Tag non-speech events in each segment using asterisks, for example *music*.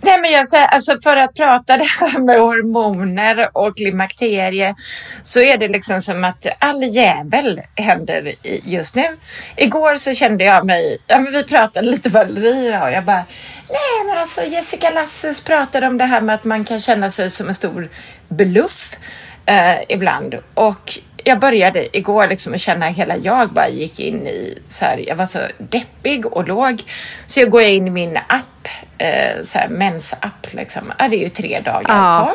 Nej, men jag säger, alltså för att prata det här med hormoner och klimakterie så är det liksom som att all jävel händer i- just nu. Igår så kände jag mig, ja men vi pratade lite Valeria och jag bara, nej men alltså Jessica Lasses pratade om det här med att man kan känna sig som en stor bluff eh, ibland och jag började igår liksom att känna hela jag bara gick in i så här, jag var så deppig och låg. Så jag går in i min app, eh, så här mensapp liksom. Ja, det är ju tre dagar Ja.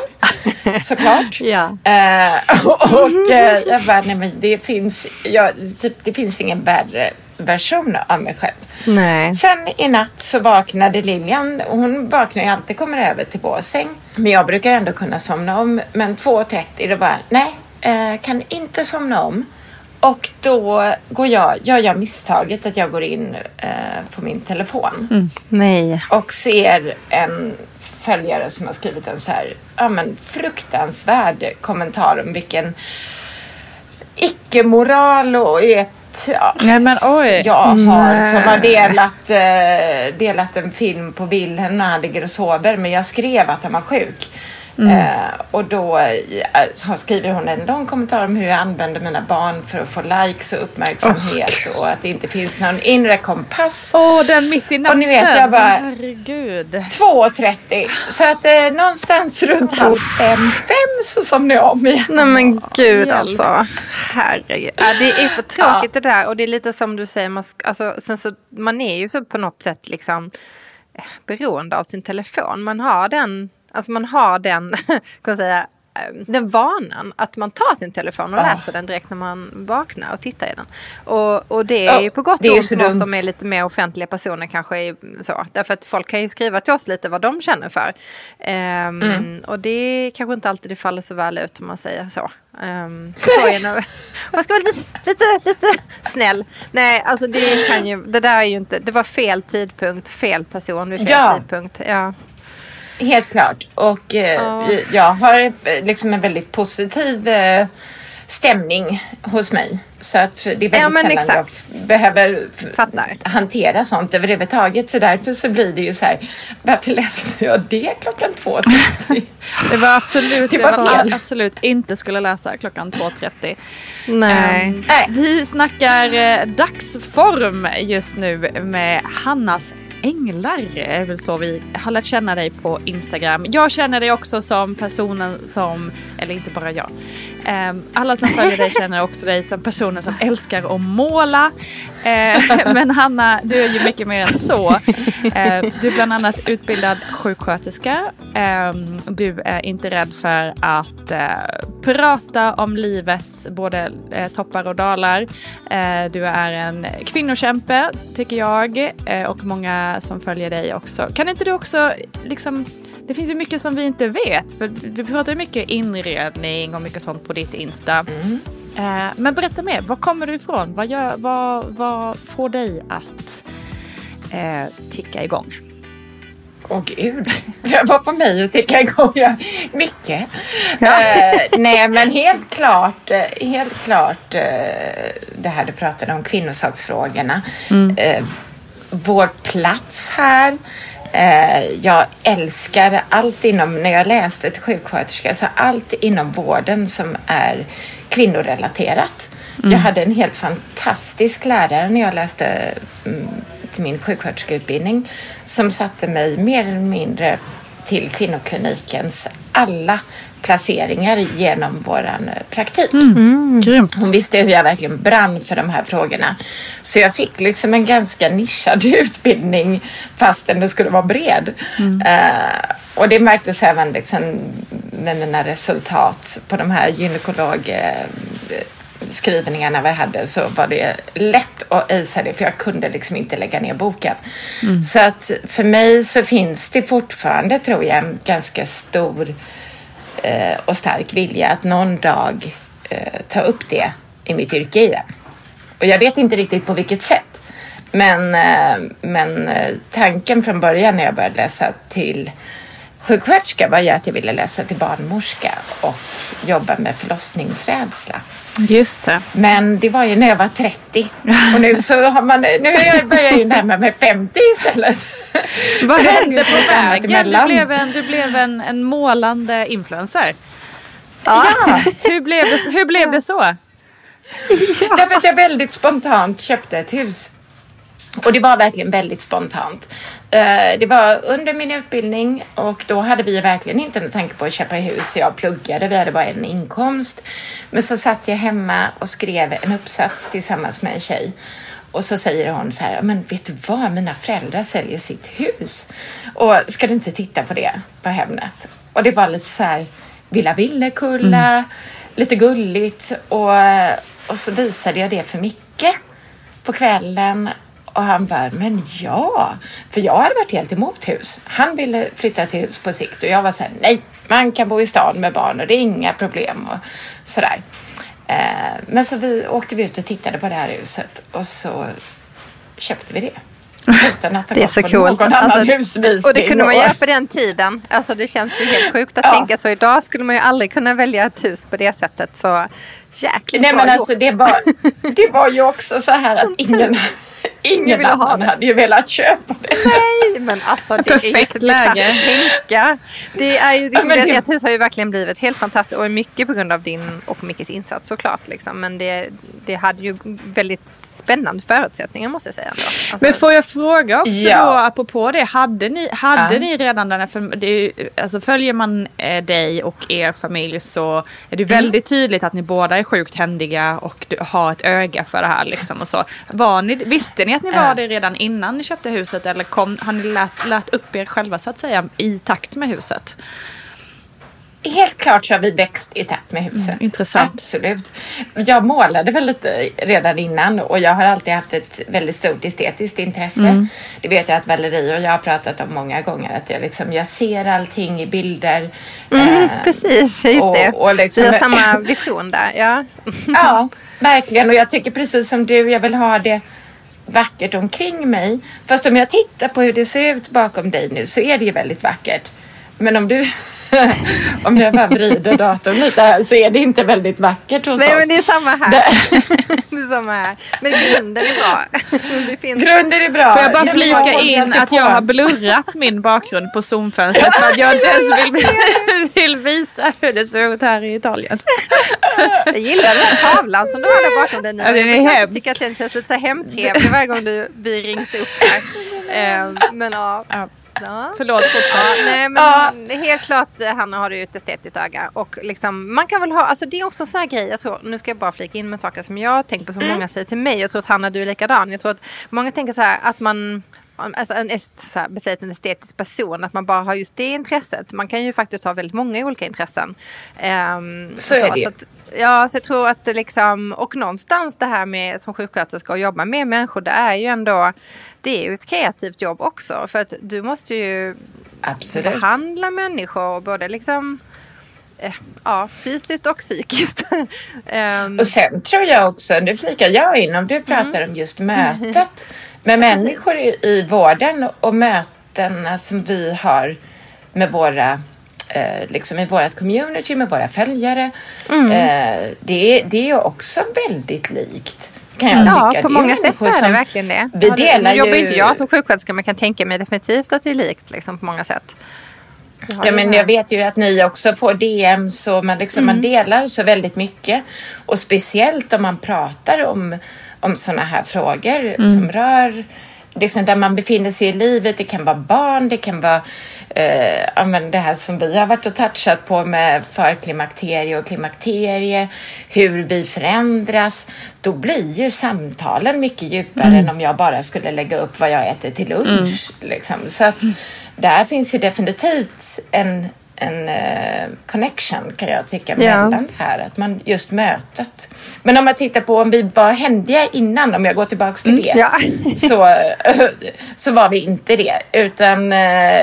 kvar *laughs* såklart. Ja. Eh, *laughs* och eh, jag bara, nej men det finns, jag, typ, det finns ingen värre version av mig själv. Nej. Sen i natt så vaknade Lilian. Hon vaknar ju alltid kommer över till vår säng. Men jag brukar ändå kunna somna om. Men 2.30 då bara, nej, eh, kan inte somna om. Och då går jag, gör jag misstaget att jag går in eh, på min telefon Nej. och ser en följare som har skrivit en så här, ja men fruktansvärd kommentar om vilken icke-moral och ett, ja, Nej men oj. jag har som har delat, eh, delat en film på Wilhelm när han ligger och sover men jag skrev att han var sjuk. Eh, och då eh, skriver hon en lång kommentar om hur jag använder mina barn för att få likes och uppmärksamhet och att det inte finns någon inre kompass. Åh, den mitt i natten. Och ni vet, jag bara- Herregud. 2.30 så att eh, någonstans runt halv fem, fem så somnade jag om igen. Nej men gud hjälp. alltså. Herregud. Ja, det är för tråkigt det där. Och det är lite som du säger, man, alltså, sen så, man är ju så på något sätt liksom eh, beroende av sin telefon. Man har den, alltså man har den, *laughs* kan man säga, eh, den vanan att man tar sin telefon och Ja. läser den direkt när man vaknar och tittar i den. Och, och det är Ja, ju på gott är och ont för oss som är lite mer offentliga personer kanske är så. Därför att folk kan ju skriva till oss lite vad de känner för. Ehm, Mm. Och det kanske inte alltid det faller så väl ut om man säger så. Um, är *laughs* man ska vara lite, lite, lite snäll. Nej, alltså det kan ju, det där är ju inte, det var fel tidpunkt, fel person vid fel Ja. tidpunkt. Ja. Helt klart. Och eh, Ja. jag har eh, liksom en väldigt positiv eh, stämning hos mig. Så att det är väldigt Ja, sällan exakt. jag behöver Fattar. hantera sånt överhuvudtaget. Så därför så blir det ju så här, varför läser jag det klockan 2.30? *laughs* Det var absolut Det det var man fel. absolut inte skulle läsa klockan 2.30. Nej. Ehm, Nej. Vi snackar eh, dagsform just nu med Hannas Änglar är väl så vi har lärt känna dig på Instagram. Jag känner dig också som personen som, eller inte bara jag. Ehm, alla som följer dig känner också dig som personen som älskar att måla. Ehm, men Hanna, du är ju mycket mer än så. Ehm, du är bland annat utbildad sjuksköterska. Du är inte rädd för att eh, prata om livets både eh, toppar och dalar. Du är en kvinnokämpe, tycker jag, eh, och många som följer dig också. Kan inte du också, liksom, det finns ju mycket som vi inte vet, för du pratar ju mycket inredning och mycket sånt på ditt Insta. Eh, men berätta mer, var kommer du ifrån? Vad, gör, vad, vad får dig att eh, ticka igång? Åh gud, *laughs* vad får mig att ticka igång? Ja, Mycket. Eh, nej men helt klart, eh, helt klart eh, det här du pratade om, kvinnosaksfrågorna. Eh, vår plats här. Eh, jag älskar allt inom, när jag läste till sjuksköterska, så allt inom vården som är kvinnorelaterat. Jag hade en helt fantastisk lärare när jag läste mm, till min sjuksköterskeutbildning som satte mig mer eller mindre till kvinnoklinikens alla placeringar genom våran eh, praktik. Grymt. Hon visste hur jag verkligen brann för de här frågorna. Så jag fick liksom en ganska nischad *laughs* utbildning fastän det skulle vara bred. Eh, och det märktes även liksom med mina resultat på de här gynekolog... skrivningarna vi hade så var det lätt att acea det för jag kunde liksom inte lägga ner boken. Så att för mig så finns det fortfarande tror jag en ganska stor eh, och stark vilja att någon dag eh, ta upp det i mitt yrke igen. Och jag vet inte riktigt på vilket sätt. Men, eh, men eh, tanken från början när jag började läsa till sjuksköterska var ju att jag ville läsa till barnmorska och jobba med förlossningsrädsla. Just det. Men det var ju när jag var 30 och nu så har man, nu börjar jag ju närma mig 50 istället. Vad hände på vägen? Du blev en, du blev en, en målande influencer. Ja, Hur blev det, hur blev det så? *laughs* därför att jag väldigt spontant köpte ett hus. Och det var verkligen väldigt spontant. Eh, Det var under min utbildning och då hade vi verkligen inte en tanke på att köpa hus. Jag pluggade, vi hade bara en inkomst. Men så satt jag hemma och skrev en uppsats tillsammans med en tjej. Och så säger hon så här, men vet du vad, mina föräldrar säljer sitt hus. Och ska du inte titta på det på Hemnet? Och det var lite så här, Villa Villekulla, lite gulligt. Och, och så visade jag det för Micke på kvällen och han bara, men ja, för jag hade varit helt emot hus. Han ville flytta till hus på sikt och jag var så här, nej, man kan bo i stan med barn och det är inga problem och sådär. Eh, men så vi åkte vi ut och tittade på det här huset och så köpte vi det. Utan att ha Det är så coolt. Alltså, och det kunde man göra på den tiden. Alltså det känns ju helt sjukt att Ja. tänka så. Idag skulle man ju aldrig kunna välja ett hus på det sättet. Så jäkligt Nej bra men alltså gjort. det var, *laughs* det var ju också så här att ingen, ingen ville ha det. hade ju velat köpa det. Nej, men alltså det är ju Perfekt så läge. att tänka. Det är ju liksom, Ja, det... det- hus har ju verkligen blivit helt fantastiskt och mycket på grund av din och Mickes insats såklart. Liksom. Men det, det hade ju väldigt spännande förutsättningar måste jag säga. Ändå. Alltså, Men får jag fråga också Ja. då, apropå det, hade ni, hade Ja. ni redan den här, för det är, ju- alltså följer man eh, dig och er familj så är det väldigt tydligt att ni båda är sjukt händiga och du har ett öga för det här liksom och så. Var ni, visste ni att ni var Ja. det redan innan ni köpte huset eller kom, har ni lärt, lärt upp er själva så att säga i takt med huset? Helt klart så har vi växt i takt med huset. Mm, intressant. Absolut. Jag målade väl lite redan innan och jag har alltid haft ett väldigt stort estetiskt intresse. Mm. Det vet jag att Valerie och jag har pratat om många gånger. Att jag, liksom, jag ser allting i bilder. Mm, Eh, precis, just och- det. och liksom- Vi har samma vision där. Ja. Ja, verkligen. Och jag tycker precis som du, jag vill ha det vackert omkring mig. Fast om jag tittar på hur det ser ut bakom dig nu så är det ju väldigt vackert. Men om du, *laughs* *laughs* om jag bara vrider datorn lite här så är det inte väldigt vackert hos Nej oss. men det är samma här. Det- *laughs* det är samma här. Men grunden är bra. *laughs* Det finns... Grunden är bra. Får jag bara flika jag in att jag på. har blurrat min bakgrund på zoomfönstret för att jag inte ens vill, vill visa hur det ser ut här i Italien. Jag gillar den här tavlan som du har där bakom dig nu. Ja, den är jag hemsk. tycka att den känns lite så hemtrevlig varje gång du, vi rings upp här. Eh, men ja. Ja. ja. *laughs* Förlåt, fortsätt. Nej men helt klart eh, Hanna har du ju ett estetiskt öga. Och liksom, man kan väl ha, alltså det är också en sån här grej, jag tror, nu ska jag bara flika in med saker som jag har tänkt på som många säger till mig. Jag tror att Hanna du är likadan. Jag tror att många tänker så här att man Alltså en, est, så här, en estetisk person, att man bara har just det intresset. Man kan ju faktiskt ha väldigt många olika intressen. Ehm, Så är det så att, Ja, så jag tror att liksom, och någonstans det här med som sjuksköterska och jobba med människor, det är ju ändå, det är ju ett kreativt jobb också. För att du måste ju Absolut. behandla människor både liksom eh, ja, fysiskt och psykiskt. Ehm, Och sen tror jag också, nu flikar jag in om du pratar om just mötet *laughs* med människor i, vården och mötena som vi har med våra eh, liksom i vårt community med våra följare. Eh, det, är- det är ju också väldigt likt. Kan jag ja, tycka. på Det många sätt är det verkligen det. Vi Ja, det- delar nu jobbar ju- inte jag som sjuksköterska men kan tänka mig definitivt att det är likt liksom, på många sätt. Ja, men jag vet ju att ni också får DM så man, liksom, man delar så väldigt mycket. Och speciellt om man pratar om, om sådana här frågor som rör liksom, där man befinner sig i livet. Det kan vara barn, det kan vara eh, ja, men det här som vi har varit och touchat på med förklimakterie och klimakterie, hur vi förändras. Då blir ju samtalen mycket djupare än om jag bara skulle lägga upp vad jag äter till lunch. Liksom. Så att där finns ju definitivt en, en eh, connection kan jag tycka mellan det här. Att man just mötet. Men om man tittar på om vi var händiga innan, om jag går tillbaks till det. Ja. *laughs* så, så var vi inte det. Utan eh,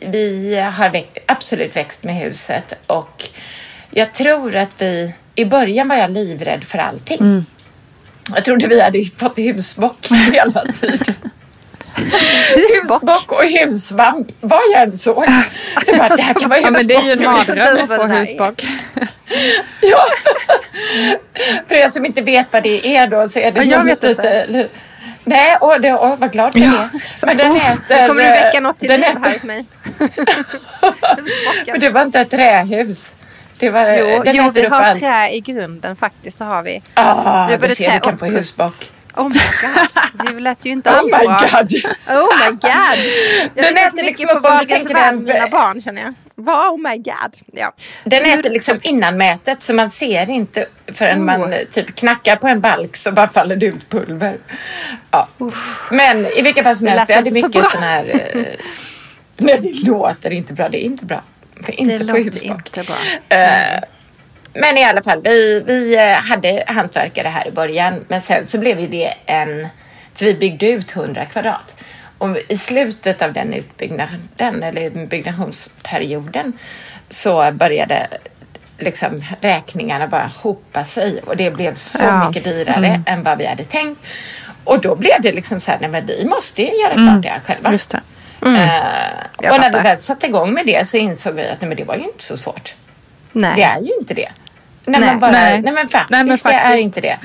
vi- har växt, absolut växt med huset. Och jag tror att vi... I början var jag livrädd för allting. Jag trodde vi hade fått husbock *laughs* hela tiden. Husbock och hussvamp, vad jag än såg. Så jag bara, det här kan vara Ja men det är ju en husbock. mardröm att få är. husbock. *laughs* Ja. För er som inte vet vad det är då så är det Ja, jag vet inte. Nej, åh, det, åh, vad glad det. Men den heter... Kommer du väcka något till liv här hos mig? *laughs* Men det var inte ett trähus. Det var, Jo, den jo vi har allt. trä i grunden faktiskt. Det har vi. Ah, Vi har du ser, du kan och få puts. Oh my god. Det lät ju inte Oh alls my bra. god. Oh my god. Jag Den äter liksom på upp om du tänker den- mina barn känner jag. Vad? Oh my god. Ja. Den Hur- äter liksom innanmätet så man ser inte förrän Oh. man typ knackar på en balk så bara faller det ut pulver. Ja. Men i vilka fall som Det helst, vi hade så mycket bra. sån här... eh, *laughs* Nej, det låter inte bra. Det är inte bra. Det inte få låter husbock. inte bra. Eh, Men i alla fall, vi, vi eh, hade hantverkare här i början. Men sen så blev det en... För vi byggde ut 100 kvadrat. Och i slutet av den utbyggnaden, eller byggnationsperioden, så började liksom räkningarna bara hopa sig. Och det blev så Ja. mycket dyrare än vad vi hade tänkt. Och då blev det liksom så här, nej men vi måste ju göra klart det här själva. Just det. Eh, Jag och när vi väl satte igång med det så insåg vi att nej, men det var ju inte så svårt. Nej. Det är ju inte det. När Nej. man bara, nej. Nej. men faktiskt, Nej, men det är faktiskt. inte det.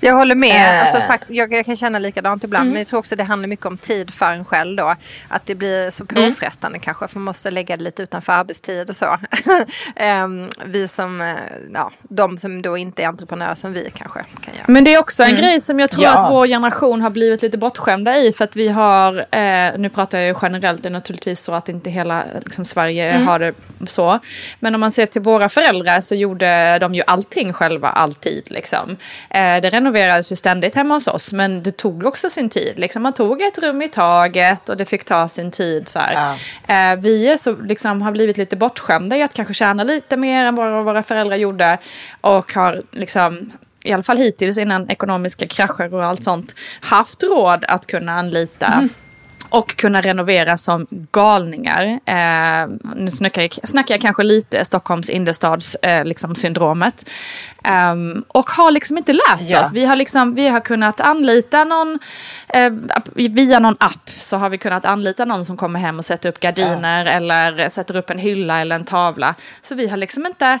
Jag håller med. Eh. Alltså, fakt- jag, jag kan känna likadant ibland. Mm. Men jag tror också det handlar mycket om tid för en själv då. Att det blir så Mm. påfrestande kanske. För man måste lägga det lite utanför arbetstid och så. *laughs* Ehm, vi som, eh, ja, de som då inte är entreprenörer som vi kanske kan göra. Men det är också en grej som jag tror Ja. att vår generation har blivit lite bortskämda i. För att vi har, eh, nu pratar jag ju generellt, det är naturligtvis så att inte hela liksom, Sverige har det så. Men om man ser till våra föräldrar så gjorde de ju allting själva, alltid. Liksom. Eh, det renoverades ju ständigt hemma hos oss, men det tog också sin tid. Liksom, man tog ett rum i taget och det fick ta sin tid. Så här. Eh, vi så, liksom, har blivit lite bortskämda i att kanske tjäna lite mer än vad våra föräldrar gjorde. Och har liksom i alla fall hittills innan ekonomiska krascher och allt sånt, haft råd att kunna anlita och kunna renovera som galningar. Eh, nu snackar jag, snackar jag kanske lite Stockholms innerstads eh, liksom syndromet. Ehm, och har liksom inte lärt Ja. oss. Vi har, liksom, vi har kunnat anlita någon, eh, via någon app så har vi kunnat anlita någon som kommer hem och sätter upp gardiner eller sätter upp en hylla eller en tavla. Så vi har liksom inte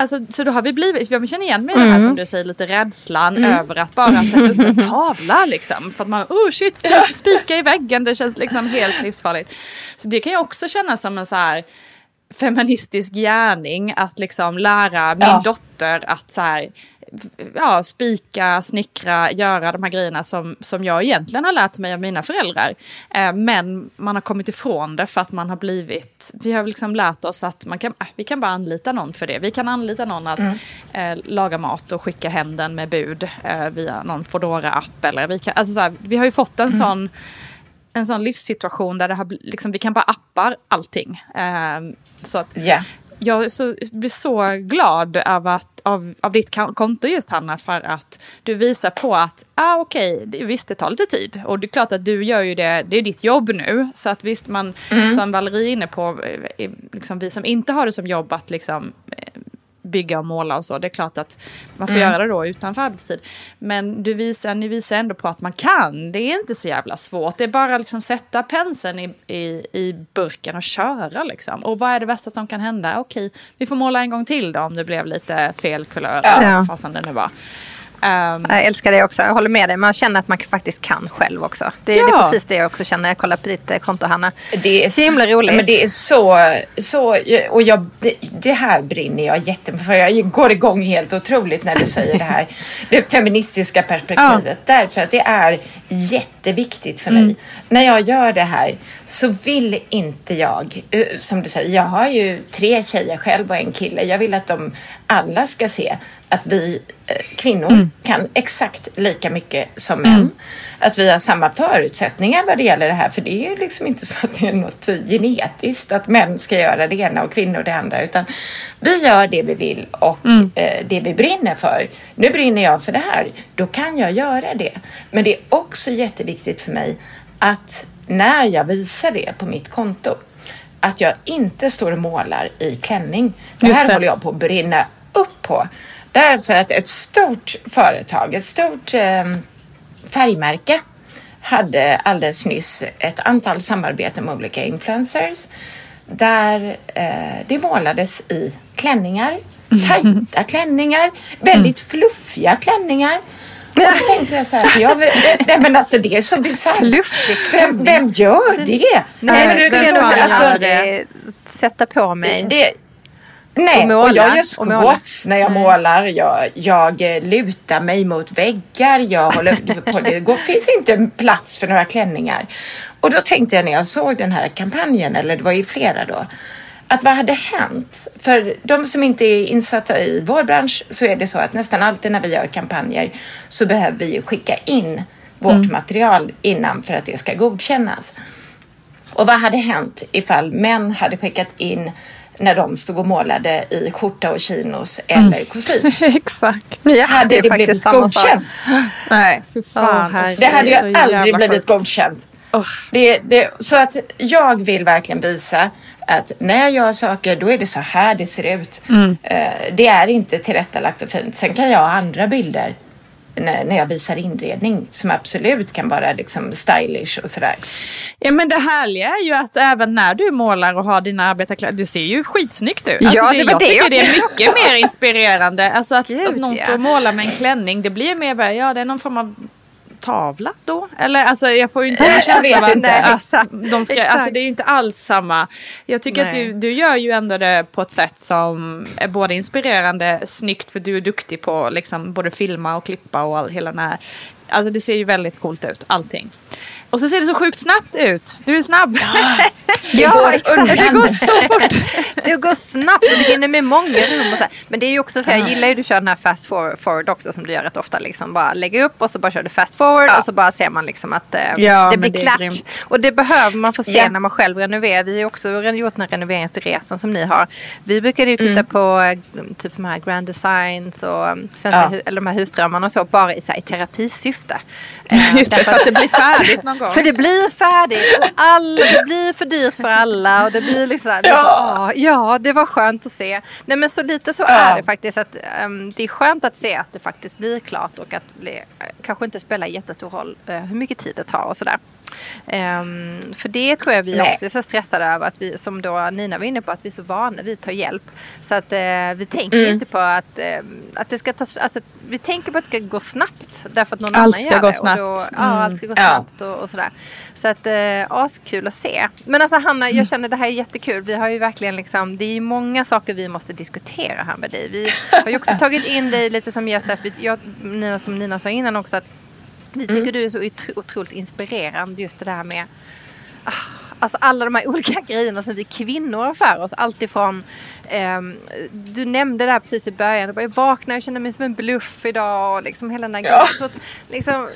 Alltså, så då har vi blivit, jag känner igen mig i det här som du säger, lite rädslan över att bara sätta upp en *laughs* tavla liksom. För att man, oh shit, spika, spika i väggen, det känns liksom helt livsfarligt. Så det kan jag också känna som en så här feministisk gärning att liksom lära min Ja. dotter att så här, ja, spika, snickra, göra de här grejerna som, som jag egentligen har lärt mig av mina föräldrar. Eh, men man har kommit ifrån det för att man har blivit, vi har liksom lärt oss att man kan, vi kan bara anlita någon för det. Vi kan anlita någon att eh, laga mat och skicka hem den med bud eh, via någon foodora app eller vi kan, alltså så här, vi har ju fått en sån en sån livssituation där det har, liksom, vi kan bara appar allting. Eh, så att Ja. jag så, blir så glad av, att, av, av ditt konto just Hanna för att du visar på att ah, okej, det visst det tar lite tid. Och det är klart att du gör ju det, det är ditt jobb nu. Så att visst man, som Valerie är inne på, eh, liksom, vi som inte har det som jobb att liksom eh, bygga och måla och så. Det är klart att man får göra det då utanför arbetstid. Men du visar, ni visar ändå på att man kan. Det är inte så jävla svårt. Det är bara liksom sätta penseln i, i, i burken och köra liksom. Och vad är det värsta som kan hända? Okej, vi får måla en gång till då om det blev lite fel kulör. Ja. Fasen det nu var. Ehm, Jag älskar det också. Jag håller med dig. Man känner att man faktiskt kan själv också. Det, det är Ja. precis det jag också känner jag kollar på ditt eh, konto, Hanna. Det är Så himla roligt. Men det är så, så och jag, det, det här brinner jag jättemycket för. Jag går igång helt otroligt när du säger det här. *laughs* Det feministiska perspektivet. Därför att det är jätteviktigt för mig. När jag gör det här så vill inte jag, eh, som du säger, jag har ju tre tjejer själv och en kille. Jag vill att de alla ska se att vi eh, kvinnor kan exakt lika mycket som män. Att vi har samma förutsättningar vad det gäller det här. För det är ju liksom inte så att det är något genetiskt att män ska göra det ena och kvinnor det andra. Utan vi gör det vi vill och eh, det vi brinner för. Nu brinner jag för det här, då kan jag göra det. Men det är också jätteviktigt för mig att när jag visar det på mitt konto att jag inte står och målar i klänning. Det Just här det. håller jag på att brinna upp på. Därför att ett stort företag, ett stort eh, färgmärke hade alldeles nyss ett antal samarbeten med olika influencers där eh, det målades i klänningar, tajta klänningar, väldigt fluffiga klänningar. Och då *laughs* tänkte jag så här, för jag, nej men alltså det är så bisarrt. Vem, vem gör det? Nej, Men det skulle jag det- nog alltså, aldrig sätta på mig. det, nej, Och och jag gör squats när jag målar. Jag, jag eh, lutar mig mot väggar. Jag håller *laughs* på det. går, finns inte plats för några klänningar. Och då tänkte jag när jag såg den här kampanjen, eller det var ju flera då, att vad hade hänt? För de som inte är insatta i vår bransch så är det så att nästan alltid när vi gör kampanjer så behöver vi skicka in vårt material innan för att det ska godkännas. Och vad hade hänt ifall män hade skickat in när de stod och målade i skjorta och chinos eller *laughs* kostym? Exakt. Ja, hade det det, blivit godkänt? Nej, fy fan. Herre. Det hade ju *gasps* aldrig blivit godkänt. Åh. Det, det, så att jag vill verkligen visa att när jag gör saker då är det så här det ser ut. Eh, det är inte tillrättalagt och fint. Sen kan jag ha andra bilder när, när jag visar inredning som absolut kan vara liksom stylish och sådär. Ja men det härliga är ju att även när du målar och har dina arbetarkläder, det ser ju skitsnyggt ut. Ja, Alltså, det var jag det tycker jag det är mycket mer inspirerande. Alltså att, Gud, att någon ja. står och målar med en klänning, det blir mer bara, ja det är någon form av tavla då? Eller alltså jag får ju inte en *laughs* Jag känsla vet av att, inte. att de ska, Exakt. alltså det är ju inte alls samma. Jag tycker att Nej. du, du gör ju ändå det på ett sätt som är både inspirerande, snyggt för du är duktig på liksom både filma och klippa och all, hela den här. Alltså det ser ju väldigt coolt ut, allting. Och så ser det så sjukt snabbt ut. Du är snabb. Ja, *laughs* exakt. Det går så fort. *laughs* Det går snabbt och du hinner med många rum och så här. Men det är ju också så, jag gillar ju att du kör den här fast for- forward också som du gör rätt ofta. Liksom bara lägga upp och så bara kör du fast forward och så bara ser man liksom att eh, Ja, det blir det är klart. grymt. Och det behöver man få se Ja. när man själv renoverar. Vi har ju också gjort den här renoveringsresan som ni har. Vi brukade ju titta på eh, typ de här Grand Designs och eh, svenska Ja. eller de här husdrömmarna och så bara i, så här, i terapisyfte. Eh, *laughs* Just det, för att det blir färdigt någon gång. för det blir färdigt och all, det blir för dyrt för alla och det blir liksom, ja. ja det var skönt att se. Nej men så lite så är det faktiskt att ehm, det är skönt att se att det faktiskt blir klart och att det eh, kanske inte spelar jättestor roll eh, hur mycket tid det tar och sådär. Ehm, för det tror jag vi Nej. också är så stressade över att vi, som då Nina var inne på, att vi är så vana vid att ta hjälp. Så att eh, vi tänker Mm. inte på att, eh, att det ska ta, alltså, vi tänker på att det ska gå snabbt därför att någon Allt annan ska gör det. snabbt. Och då, ja, Mm. allt ska gå Ja. snabbt och, och sådär. Så att, eh, askul att se. Men alltså Hanna, jag känner det här är jättekul. Vi har ju verkligen liksom, det är ju många saker vi måste diskutera här med dig. Vi *laughs* har ju också tagit in dig lite som gäst. för Jag, Nina, som Nina sa innan också, att vi tycker du är så otro, otroligt inspirerande just det där med ah, Alltså alla de här *laughs* olika grejerna som vi kvinnor har för oss. Alltifrån, ehm, du nämnde det här precis i början. Jag, bara, jag vaknar och känner mig som en bluff idag. Och liksom hela den här grejen. Så att, liksom,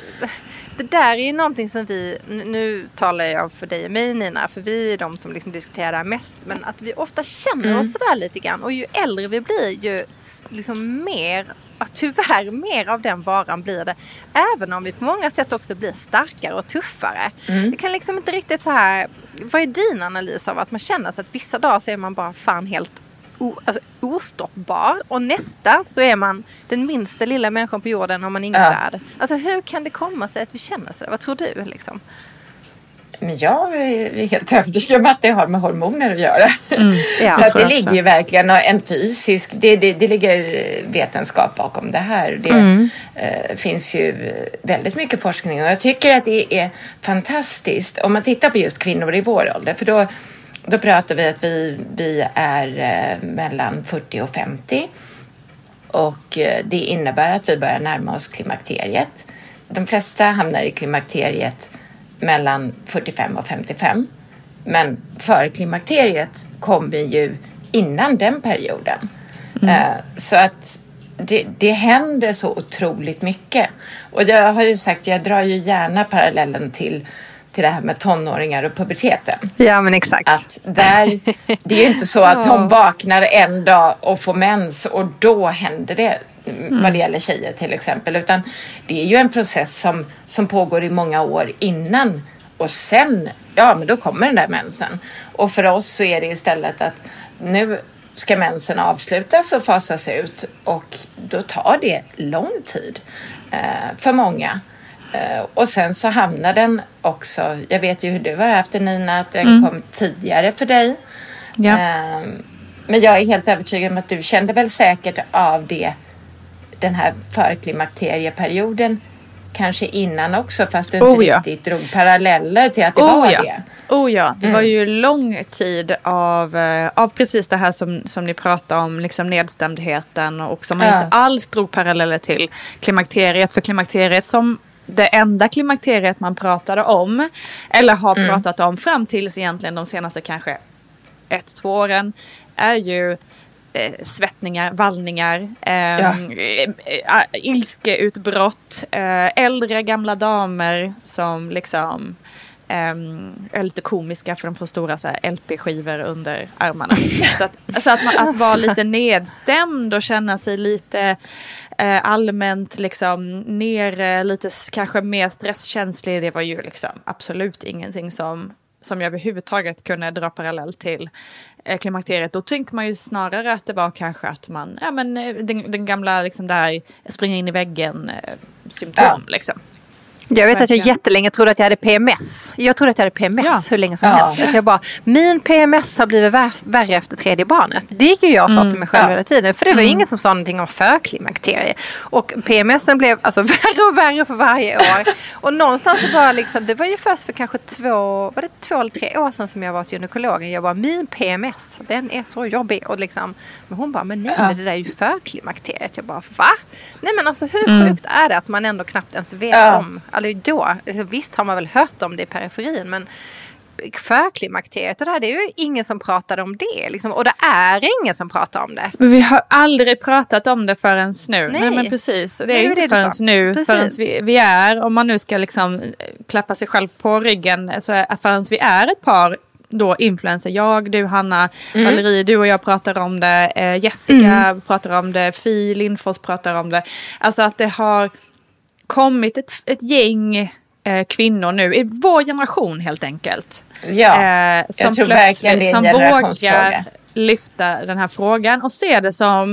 det där är ju någonting som vi, nu- talar jag för dig och mig Nina, för vi är de som liksom diskuterar det här mest. Men att vi ofta känner oss sådär lite grann. Och ju äldre vi blir ju liksom mer, ja, tyvärr mer av den varan blir det. Även om vi på många sätt också blir starkare och tuffare. Jag kan liksom inte riktigt så här, vad är din analys av att man känner sig att vissa dagar så är man bara fan helt o, alltså, ostoppbar och nästa så är man den minsta lilla människan på jorden om man inget Ja. värd. Alltså hur kan det komma sig att vi känner så? Vad tror du liksom? Men jag är helt övertygad om att det har med hormoner att göra. Ja, så att det ligger ju verkligen en fysisk, det, det, det ligger vetenskap bakom det här. Det Mm. eh, finns ju väldigt mycket forskning och jag tycker att det är fantastiskt om man tittar på just kvinnor i vår ålder. För då, då pratar vi att vi, vi är eh, mellan 40 och 50 och eh, det innebär att vi börjar närma oss klimakteriet. De flesta hamnar i klimakteriet mellan 45 och 55. Men för klimakteriet kommer ju innan den perioden. Eh, Så att det, det händer så otroligt mycket. Och jag har ju sagt, jag drar ju gärna parallellen till till det här med tonåringar och puberteten. Ja men exakt. Att där, det är ju inte så att de *laughs* vaknar en dag och får mens och då händer det mm. vad det gäller tjejer till exempel. Utan det är ju en process som, som pågår i många år innan och sen, ja men då kommer den där mensen. Och för oss så är det istället att nu ska mensen avslutas och fasas ut och då tar det lång tid eh, för många. Eh, och sen så hamnar den också, jag vet ju hur du har haft det Nina, att den mm. kom tidigare för dig. Ja. Eh, men jag är helt övertygad om att du kände väl säkert av det, den här förklimakterieperioden kanske innan också fast du inte oh, ja. riktigt drog paralleller till att det oh, var ja. det. Oh ja, det mm. var ju lång tid av, eh, av precis det här som, som ni pratade om, liksom nedstämdheten och som man ja. inte alls drog paralleller till klimakteriet. För klimakteriet som det enda klimakteriet man pratade om, eller har mm. pratat om fram tills egentligen de senaste kanske ett, två åren, är ju eh, svettningar, vallningar, eh, ja. eh, ilskeutbrott, eh, äldre gamla damer som liksom Um, är lite komiska för de får stora LP-skivor under armarna. *laughs* så att, så att, man, att vara lite nedstämd och känna sig lite uh, allmänt liksom nere, lite kanske mer stresskänslig, det var ju liksom absolut ingenting som som jag överhuvudtaget kunde dra parallell till eh, klimakteriet. Då tänkte man ju snarare att det var kanske att man, ja men eh, den, den gamla liksom där springa in i väggen eh, symptom ja. liksom. Jag vet att jag jättelänge trodde att jag hade PMS. Jag trodde att jag hade PMS ja. hur länge som ja. helst. Alltså jag bara, min PMS har blivit värre efter tredje barnet. Det gick ju jag och sa mm. till mig själv ja. hela tiden. För det var mm. ingen som sa någonting om förklimakterie. Och PMSen blev alltså *laughs* värre och värre för varje år. och någonstans så bara liksom, det var ju först för kanske två, var det två eller tre år sedan som jag var hos gynekologen. Jag bara, min PMS, den är så jobbig. Och liksom, men hon bara, men nej, men det där är ju förklimakteriet. Jag bara, va? Nej men alltså hur mm. sjukt är det att man ändå knappt ens vet om eller då, alltså, visst har man väl hört om det i periferin men förklimakteriet och det här, det är ju ingen som pratar om det. Liksom, och det är ingen som pratar om det. Men vi har aldrig pratat om det förrän nu. Nej, Nej men precis. Det är Nej, inte förrän nu, precis. förrän vi, vi, är, om man nu ska liksom eh, klappa sig själv på ryggen, så förrän vi är ett par då influencer, jag, du Hanna, mm. Valerie, du och jag pratar om det, eh, Jessica mm. pratar om det, Fi Lindfors pratar om det. Alltså att det har kommit ett, ett gäng eh, kvinnor nu, i vår generation helt enkelt. Ja, eh, som jag tror verkligen det är en Som vågar lyfta den här frågan och se det som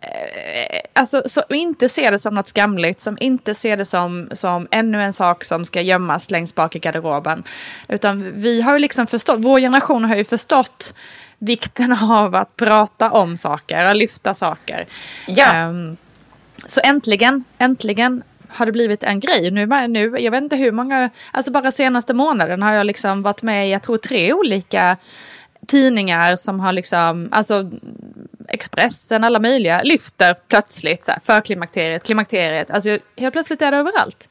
eh, Alltså så, inte se det som något skamligt, som inte ser det som, som ännu en sak som ska gömmas längst bak i garderoben. Utan vi har ju liksom förstått, vår generation har ju förstått vikten av att prata om saker, att lyfta saker. Ja. Um, så äntligen, äntligen har det blivit en grej. Nu, nu, jag vet inte hur många, alltså bara senaste månaden har jag liksom varit med i, jag tror tre olika tidningar som har liksom, alltså Expressen, alla möjliga, lyfter plötsligt så här, för klimakteriet, klimakteriet, alltså helt plötsligt är det överallt.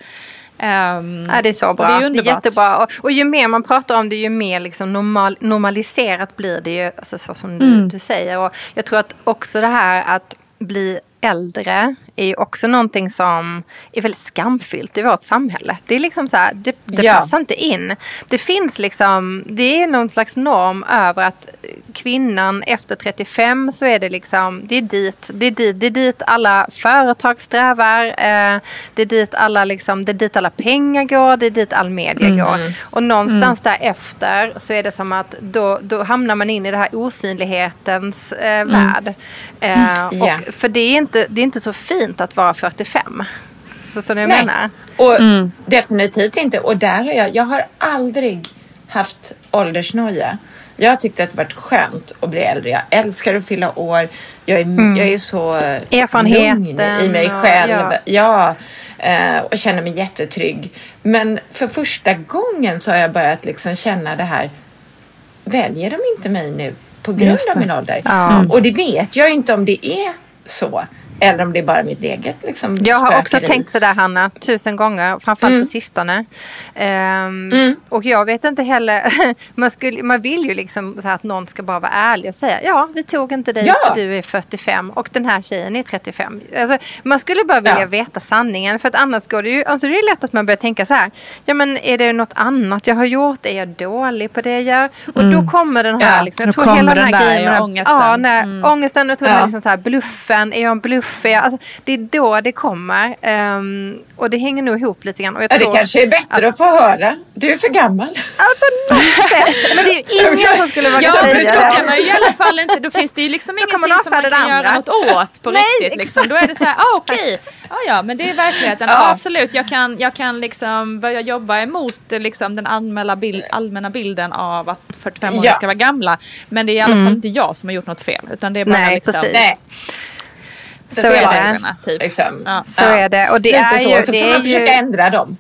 Um, ja, det är så bra. Det är, det är jättebra. Och, och, ju mer man pratar om det, ju mer liksom normal, normaliserat blir det ju, alltså så som du, mm. du säger. Och jag tror att också det här att bli äldre är ju också någonting som är väldigt skamfyllt i vårt samhälle. Det är liksom så här, det, det ja. passar inte in. Det finns liksom, det är någon slags norm över att kvinnan efter 35 så är det liksom, det är dit, det är dit, det är dit alla företag strävar. Eh, det är dit alla liksom, det är dit alla pengar går, det är dit all media mm. går. Och någonstans mm. därefter så är det som att då, då hamnar man in i det här osynlighetens eh, mm. värld. Eh, och, yeah. För det är, inte, det är inte så fint att vara 45. Förstår ni vad jag menar? Och mm. Definitivt inte. Och där har jag, jag har aldrig haft åldersnoja. Jag har tyckt att det varit skönt att bli äldre. Jag älskar att fylla år. Jag är, mm. jag är så lugn i mig själv. Ja. ja eh, och känner mig jättetrygg. Men för första gången så har jag börjat liksom känna det här. Väljer de inte mig nu på grund av min ålder? Ja. Mm. Och det vet jag inte om det är så. Eller om det är bara mitt eget liksom, Jag har också tänkt sådär Hanna, tusen gånger, framförallt Mm. på sistone. Ehm, Och jag vet inte heller, *laughs* man, skulle, man vill ju liksom så här att någon ska bara vara ärlig och säga ja, vi tog inte dig Ja. för du är 45 och den här tjejen är 35. Alltså, man skulle bara vilja Ja. veta sanningen för att annars går det ju, alltså det är lätt att man börjar tänka så här, ja men är det något annat jag har gjort, är jag dålig på det jag gör? Och då kommer den här, Ja, liksom, jag tror hela den här grejen ja, ångesten. Ja, när, Mm. ångesten, jag tror Ja. liksom så här, bluffen, är jag en bluff? Jag, alltså, det är då det kommer. Ehm, och det hänger nog ihop lite grann. Och jag Ja, det tror kanske är bättre att få höra. Du är för gammal. Ja, på något *laughs* sätt. Men det är ju ingen som skulle våga Ja, säga det. kan man ju i alla fall inte, då finns det ju liksom ingenting man som man kan det göra något åt på Nej, riktigt. Liksom. Då är det så här, ah, okej, ja, ja men det är verkligheten. Ja. absolut, jag kan, jag kan liksom börja jobba emot liksom, den allmänna, bild, allmänna bilden av att 45-åringar Ja. ska vara gamla. Men det är i alla fall inte jag som har gjort något fel. Utan det är bara Nej, liksom, precis. Nej, Så är det. reglerna, Typ. liksom. Ja. Så är det. Och det Lite är så. ju... så får man försöka ju... ändra dem.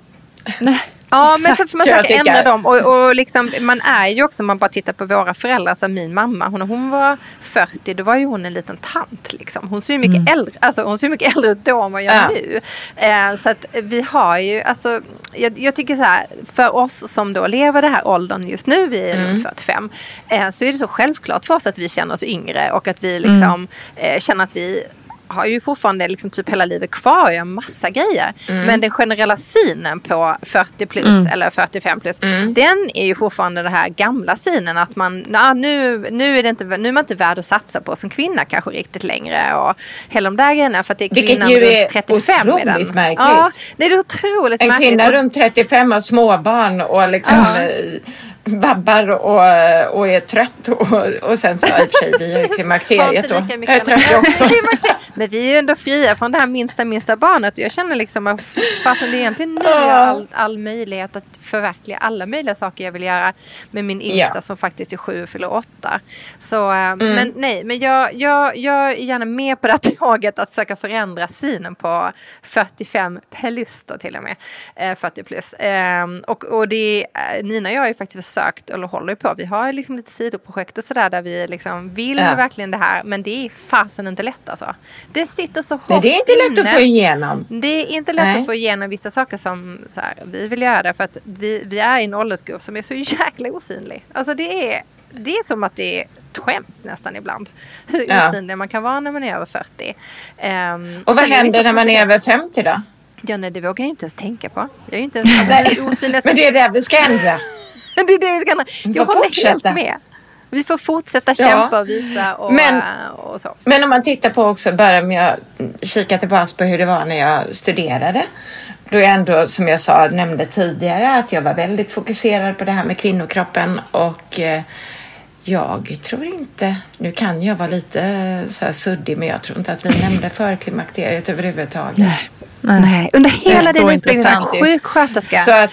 *laughs* Ja, men så får man försöka ändra dem. Och, och liksom, man är ju också, om man bara tittar på våra föräldrar, alltså min mamma, hon, hon var 40, då var ju hon en liten tant. Liksom. Hon ser ju mycket, äldre, alltså, hon ser mycket äldre ut då än vad jag Ja. gör nu. Eh, så att vi har ju, alltså, jag, jag tycker så här, för oss som då lever det här åldern just nu, vi är runt 45, eh, så är det så självklart för oss att vi känner oss yngre och att vi liksom eh, känner att vi har ju fortfarande liksom typ hela livet kvar och gör massa grejer. Men den generella synen på 40 plus eller 45 plus, den är ju fortfarande den här gamla synen att man, na, nu, nu, är det inte, nu är man inte värd att satsa på som kvinna kanske riktigt längre och hela de där grejerna för att det är Vilket ju runt är 35 i den. otroligt märkligt. Ja, det är otroligt En märkligt. kvinna Och- runt 35 har småbarn och liksom Ja. Eh, vabbar och, och är trött och, och sen så i och för sig vi är klimakteriet då. Jag är trött också. *laughs* Men vi är ju ändå fria från det här minsta minsta barnet och jag känner liksom att fastän det är egentligen nu jag har all, all möjlighet att förverkliga alla möjliga saker jag vill göra med min yngsta Ja. Mm. som faktiskt är sju och fyller åtta. Så eh, men nej, men jag, jag, jag är gärna med på det här *laughs* tåget att försöka förändra synen på 45 plus då till och med. Eh, 40 plus. Eh, och, och det, eh, Nina och jag har ju faktiskt försökt, eller håller på, vi har liksom lite sidoprojekt och sådär där vi liksom vill Ja. verkligen det här men det är fasen inte lätt alltså. Det sitter så hårt Nej, det är inte lätt att inne. få igenom. Det är inte lätt Nej. att få igenom vissa saker som här, vi vill göra för att vi, vi är i en åldersgrupp som är så jäkla osynlig. Alltså det är, det är som att det är ett skämt nästan ibland. *laughs* Hur Ja. osynlig man kan vara när man är över 40. Ehm, Och vad händer vissa när man är över 50 då? Ja, nej, det vågar jag inte ens tänka på. Jag är inte ens *laughs* alltså. Men det är det vi ska ändra. *laughs* det är det vi ska. Jag håller fortsätta. helt med. Vi får fortsätta Ja. kämpa och visa och, Men- äh, och så. Men om man tittar på också, bara om jag kikar tillbaka på hur det var när jag studerade. Då jag ändå, som jag sa, nämnde tidigare, att jag var väldigt fokuserad på det här med kvinnokroppen och eh, jag tror inte, nu kan jag vara lite eh, så här suddig, men jag tror inte att vi nämnde förklimakteriet överhuvudtaget. Nej. Under hela din utbildning som sjuksköterska. Så att,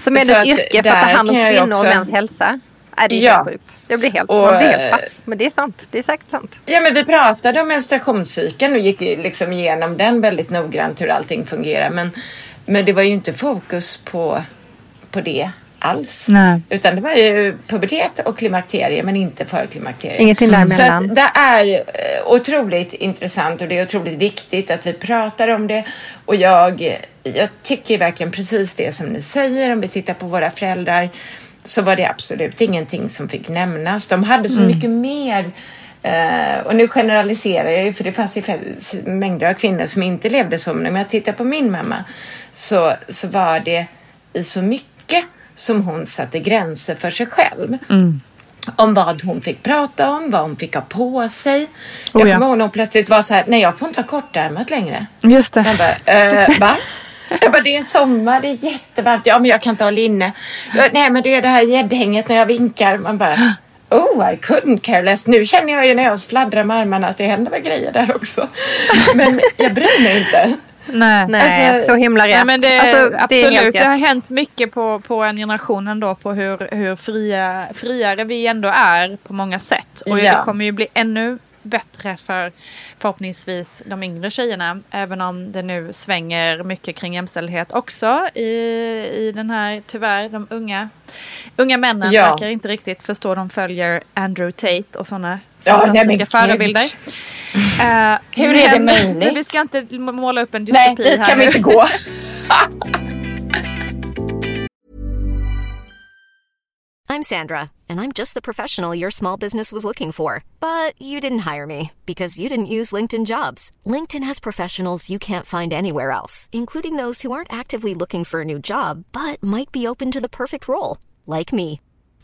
Som är ett yrke för att ta hand om kvinnor och också- mäns hälsa. Är det är Ja. helt sjukt. Jag blir helt, Och, man blir helt eh, paff. Men det är sant. Det är säkert sant. Ja, men vi pratade om menstruationscykeln och gick liksom igenom den väldigt noggrant hur allting fungerar. Men, men det var ju inte fokus på, på det alls. Nej. Utan det var ju pubertet och klimakterie men inte förklimakterie. Ingenting Så däremellan. att det är eh, otroligt intressant och det är otroligt viktigt att vi pratar om det. Och jag, jag tycker verkligen precis det som ni säger. Om vi tittar på våra föräldrar så var det absolut ingenting som fick nämnas. De hade så mycket mer eh, och nu generaliserar jag ju för det fanns ju mängder av kvinnor som inte levde så. Men om jag tittar på min mamma så, så var det i så mycket som hon satte gränser för sig själv om vad hon fick prata om, vad hon fick ha på sig. Jag Oh ja. kommer ihåg när hon plötsligt var så här, nej jag får inte ha kortärmat längre. Just det. bara, eh, va? Jag bara, det är sommar, det är jättevarmt. Ja, men jag kan inte ha linne. Nej, men det är det här gäddhänget när jag vinkar. Man bara, oh, I couldn't care less. Nu känner jag ju när jag fladdrar med armarna att det händer väl grejer där också. Men jag bryr mig inte. Nej. Nej, alltså- så himla rätt. Nej, men det, Alltså, det absolut, det har hänt mycket på, på en generation ändå på hur, hur fria, friare vi ändå är på många sätt. Och Ja. det kommer ju bli ännu bättre för förhoppningsvis de yngre tjejerna. Även om det nu svänger mycket kring jämställdhet också i, i den här, tyvärr, de unga, unga männen Ja. verkar inte riktigt förstå. De följer Andrew Tate och sådana fantastiska men förebilder. Uh, *laughs* Hur är det möjligt? Men vi ska inte måla upp en Nej, dystopi dit här kan nu. vi inte gå. *laughs* I'm Sandra, and I'm just the professional your small business was looking for. But you didn't hire me because you didn't use LinkedIn jobs. LinkedIn has professionals you can't find anywhere else, including those who aren't actively looking for a new job but might be open to the perfect role, like me.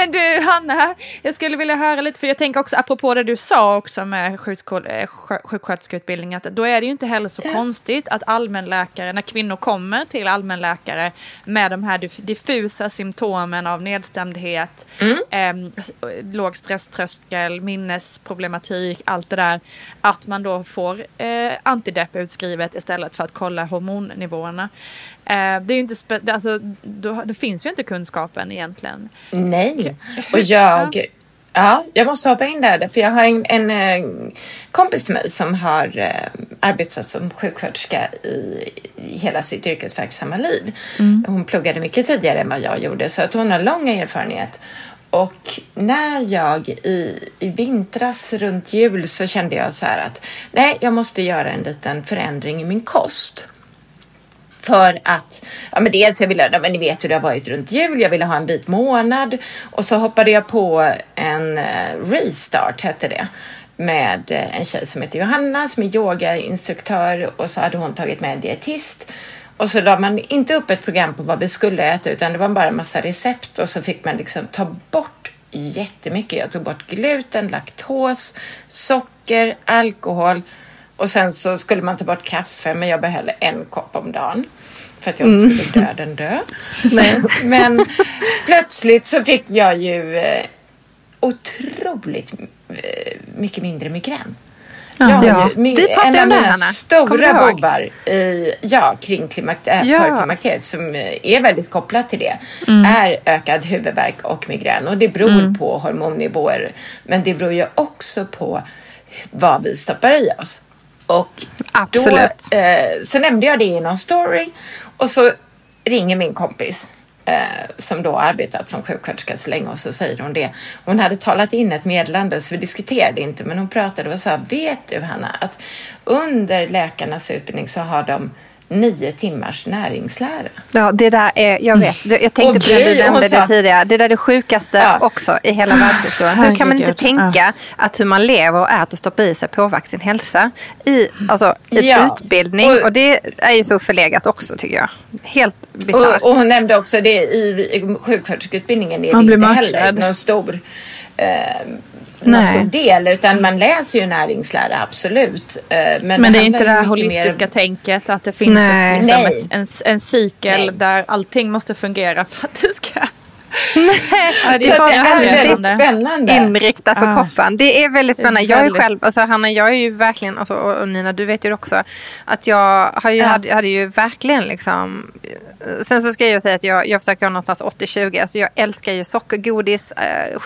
Men du Hanna, jag skulle vilja höra lite, för jag tänker också apropå det du sa också med eh, sj- sjuksköterskeutbildning, att då är det ju inte heller så konstigt att allmänläkare, när kvinnor kommer till allmänläkare med de här diff- diffusa symptomen av nedstämdhet, eh, s- låg stresströskel, minnesproblematik, allt det där, att man då får eh, antidepp utskrivet istället för att kolla hormonnivåerna. Eh, det är inte, spe- alltså, då, det finns ju inte kunskapen egentligen. Nej, och jag... Ja, jag måste hoppa in där, för jag har en, en eh, kompis till mig som har eh, arbetat som sjuksköterska i, i hela sitt yrkesverksamma liv. Hon pluggade mycket tidigare än vad jag gjorde, så att hon har lång erfarenhet. Och när jag i, i vintras runt jul så kände jag så här att nej, jag måste göra en liten förändring i min kost. För att, ja men dels jag ville, ja, men ni vet hur det har varit runt jul, jag ville ha en vit månad. Och så hoppade jag på en eh, restart hette det med eh, en tjej som heter Johanna som är yogainstruktör. Och så hade hon tagit med en dietist. Och så la man inte upp ett program på vad vi skulle äta utan det var bara en massa recept. Och så fick man liksom ta bort jättemycket. Jag tog bort gluten, laktos, socker, alkohol och sen så skulle man ta bort kaffe men jag behöll en kopp om dagen för att jag inte skulle dö den dö. *laughs* Men plötsligt så fick jag ju eh, otroligt eh, mycket mindre migrän. Jag Ja. ju, min, Vi pratade det, mina Hanna. Kommer stora bovar i, ja, kring klimakt, äh, Ja. klimakteriet som eh, är väldigt kopplat till det Mm. är ökad huvudvärk och migrän och det beror på hormonnivåer men det beror ju också på vad vi stoppar i oss. Och Absolut. Då, eh, så nämnde jag det i någon story och så ringer min kompis eh, som då arbetat som sjuksköterska så länge och så säger hon det. Hon hade talat in ett meddelande så vi diskuterade inte men hon pratade och sa vet du Hanna att under läkarnas utbildning så har de nio timmars näringslära. Ja, det där är, jag vet, jag tänkte Och på det du nämnde det tidigare. Det där är det sjukaste Ja. också i hela världshistorien. Hur kan man inte tänka att hur man lever och äter och stoppar i sig påverkar sin hälsa i, alltså, i Ja. utbildning. Och- Och, det är ju så förlegat också tycker jag. Helt bisarrt. Och, och hon nämnde också det i, i sjuksköterskeutbildningen är Man det blir inte heller någon stor, eh, någon Nej. stor del utan man läser ju näringslära absolut. Eh, men, Men det är inte det här holistiska mer- tänket att det finns Nej. ett, liksom Nej. ett, en, en cykel Nej. där allting måste fungera för att det ska... *laughs* Ja, det Så det är väldigt spännande. inriktat på Ja. kroppen. Det är väldigt är spännande. Jag är själv, alltså Hanna, jag är ju verkligen, alltså, och Nina du vet ju också, att jag har ju, Ja. hade, hade ju verkligen liksom, sen så ska jag säga att jag, jag försöker ha någonstans 80-20, alltså jag älskar ju socker, godis, eh,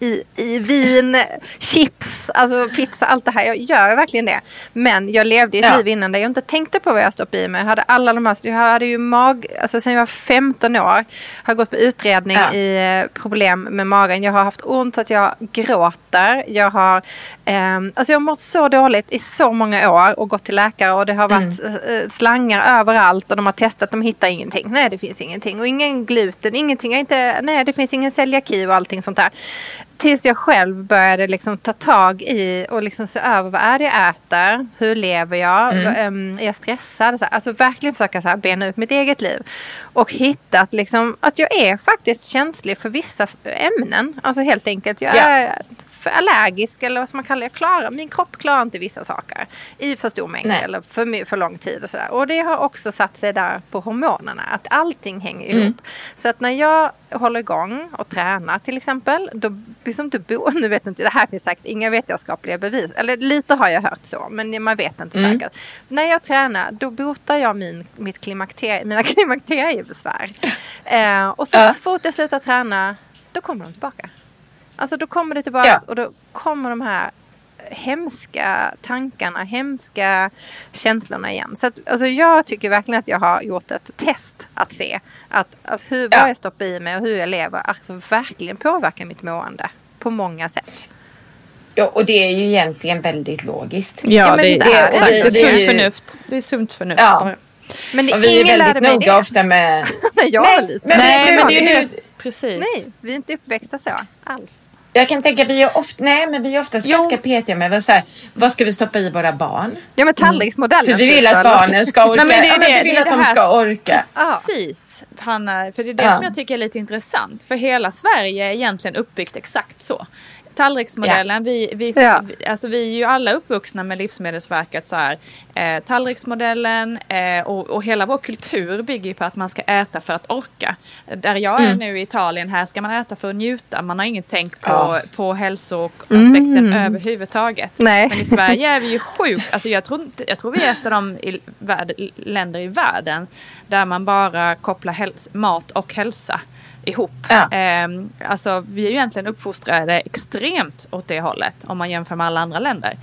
i, i vin, *laughs* chips, alltså pizza, allt det här. Jag gör verkligen det. Men jag levde ett Ja. liv innan där jag inte tänkte på vad jag stoppade i mig. Jag hade alla de här, jag hade ju mag, alltså sen jag var 15 år, har gått på utredning Ja. i eh, problem med magen. Jag har haft ont så att jag gråter. Jag har alltså jag har mått så dåligt i så många år och gått till läkare och det har varit Mm. eh, slangar överallt och de har testat, de hittar ingenting. Nej, det finns ingenting och ingen gluten, ingenting. Jag inte, nej, det finns ingen celiaki och allting sånt där. Tills jag själv började liksom ta tag i och liksom se över vad är det jag äter? Hur lever jag? Mm. Ehm, är jag stressad? Alltså verkligen försöka så här, bena ut mitt eget liv. Och hittat liksom att jag är faktiskt känslig för vissa ämnen. Alltså helt enkelt. Jag Ja. är för allergisk eller vad ska man kalla det. Jag klarar, min kropp klarar inte vissa saker i för stor mängd Nej. eller för, för lång tid och sådär. Och det har också satt sig där på hormonerna. Att allting hänger Mm. ihop. Så att när jag håller igång och tränar till exempel. Då, liksom, du bo, *laughs* nu vet inte, det här finns säkert inga vetenskapliga bevis. Eller lite har jag hört så. Men man vet inte Mm. säkert. När jag tränar då botar jag min, mitt klimakterie, mina *laughs* klimakteriebesvär. eh, och så, Ja. så fort jag slutar träna då kommer de tillbaka. Alltså då kommer det tillbaka Ja. och då kommer de här hemska tankarna, hemska känslorna igen. Så att, alltså jag tycker verkligen att jag har gjort ett test att se att, att hur, Ja. vad jag stoppar i mig och hur jag lever alltså verkligen påverkar mitt mående på många sätt. Ja, och det är ju egentligen väldigt logiskt. Ja, Ja, men det, visst det, är det. det är sunt förnuft. Det är sunt förnuft. Ja. Men det, Och vi är väldigt mig noga det ofta med... *laughs* när jag Nej, var liten. men- Nej, men det är ju det. Precis. Nej, vi är inte uppväxta så alls. Jag kan tänka, vi är ofta, nej men vi är oftast Jo. ganska petiga med vad, så här, vad ska vi stoppa i våra barn? Ja men tallriksmodellen. För vi typ vill då, att barnen ska orka. Nej, men det är ja, men det- vi vill det är att det de här- ska orka. Precis, Hanna. För det är det Ja. som jag tycker är lite intressant. För hela Sverige är egentligen uppbyggt exakt så. Tallriksmodellen, vi, vi, Ja. vi, alltså vi är ju alla uppvuxna med Livsmedelsverket så här. Eh, tallriksmodellen eh, och, och hela vår kultur bygger ju på att man ska äta för att orka. Där jag är nu i Italien, här ska man äta för att njuta. Man har inget tänk på, Ja. på hälsoaspekten överhuvudtaget. Nej. Men i Sverige är vi ju *laughs* sjukt, alltså jag tror, jag tror vi är ett av de i värld, länder i världen där man bara kopplar häls, mat och hälsa ihop. Ja. Ehm, alltså vi är ju egentligen uppfostrade extremt åt det hållet om man jämför med alla andra länder.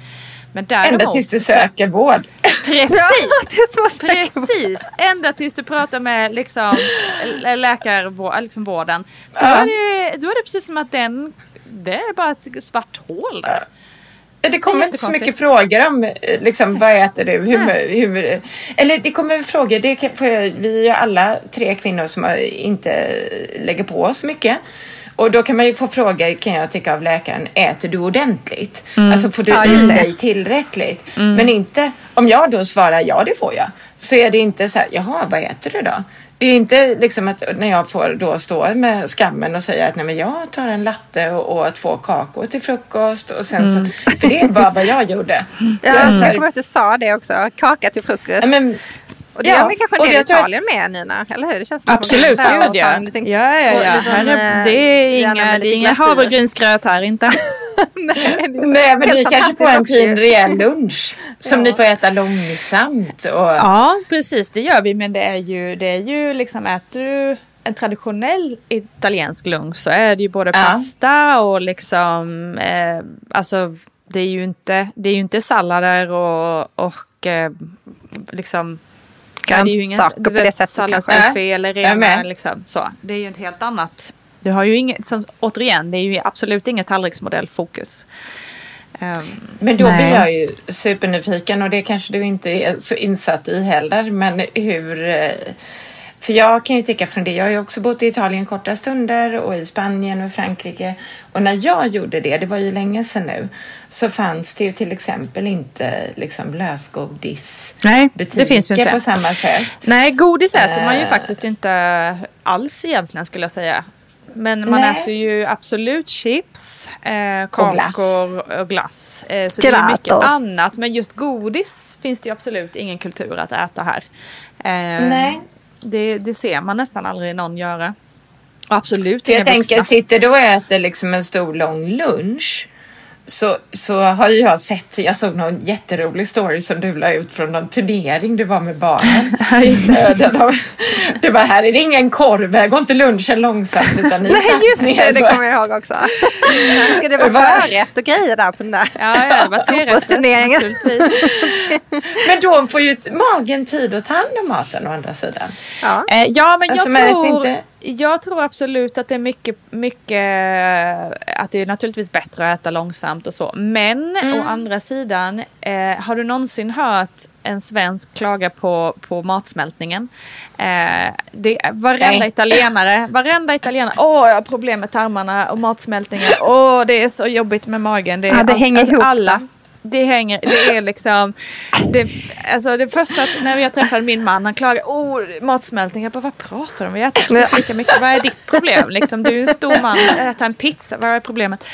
Men däremot, Ända tills du så- söker vård. *laughs* Precis! Precis! Ända tills du pratar med liksom, lä- läkarvården. Liksom vården. då, är det, då är det precis som att den, det är bara ett svart hål där. Det kommer inte så mycket frågor om eh, liksom, vad äter du? Hur, hur, eller det kommer frågor, det kan, vi är ju alla tre kvinnor som inte lägger på oss mycket. Och då kan man ju få frågor kan jag tycka av läkaren, äter du ordentligt? Alltså får du Ja, i dig tillräckligt? Men inte, om jag då svarar ja det får jag, så är det inte så här, jaha vad äter du då? Det är inte liksom att när jag får då stå med skammen och säga att nej men jag tar en latte och, och två kakor till frukost och sen så, för det är bara vad jag gjorde. Ja, Jag kommer ihåg att du sa det också. Kaka till frukost. men, och det ja, gör vi kanske en del i jag Italien med Nina, eller hur? Det känns som Absolut, gud ja. en liten- Ja, ja, ja. liten, är, eh, det är inga, det är inga glasyr. havregrynsgröt här inte. *laughs* Nej, Nej men ni kanske får en fin rejäl lunch som ni får äta långsamt. Och, Ja, precis det gör vi. Men det är ju, det är ju liksom, äter du en traditionell italiensk lunch så är det ju både pasta och liksom, eh, alltså det är ju inte, det är ju inte sallader och, och eh, liksom Grönsaker på det sättet Salladsbuffé eller Jag är rena liksom så. Det är ju ett helt annat. Du har ju inget, som, återigen, det är ju absolut inget tallriksmodellfokus. Um, Men då Nej. blir jag ju supernyfiken och det kanske du inte är så insatt i heller. Men hur... För jag kan ju tycka från det, jag har ju också bott i Italien korta stunder och i Spanien och Frankrike. Och när jag gjorde det, det var ju länge sedan nu, så fanns det ju till exempel inte liksom lösgodis Nej, butiker det finns ju inte. på samma sätt. Nej, godis äter man ju Eh. faktiskt inte alls egentligen skulle jag säga. Men man Nej. äter ju absolut chips, eh, Och glass. kakor och glass. Eh, så det är Gelato. mycket annat. Men just godis finns det ju absolut ingen kultur att äta här. Eh, Nej. Det, det ser man nästan aldrig någon göra. Absolut jag tänker, vuxna. sitter du och äter liksom en stor lång lunch så, så har ju jag sett, jag såg någon jätterolig story som du la ut från någon turnering du var med barnen. Eh, där de- det var här är det ingen korv, här går inte lunchen långsamt utan ni *laughs* Nej just det, ner det kommer jag ihåg också. *laughs* Ska det vara förrätt och grejer där på den där Ja, ja, det var fotbollsturneringen? *laughs* Men då får ju magen tid att ta hand om maten å andra sidan. Ja. Eh, ja, men Alltså, jag man tror... inte- Jag tror absolut att det är mycket, mycket att det är naturligtvis bättre att äta långsamt och så. Men mm. å andra sidan, eh, har du någonsin hört en svensk klaga på, på matsmältningen? Eh, det, varenda Nej. italienare, *laughs* varenda italienare, åh jag har problem med tarmarna och matsmältningen, åh det är så jobbigt med magen. Det, ja, det hänger alltså, ihop. Alla, det hänger, det är liksom, det, alltså det första att när jag träffade min man, han klagade, oh matsmältning, jag bara vad pratar du om? Vi äter precis lika mycket, vad är ditt problem? Liksom, du är en stor man, äter en pizza, vad är problemet?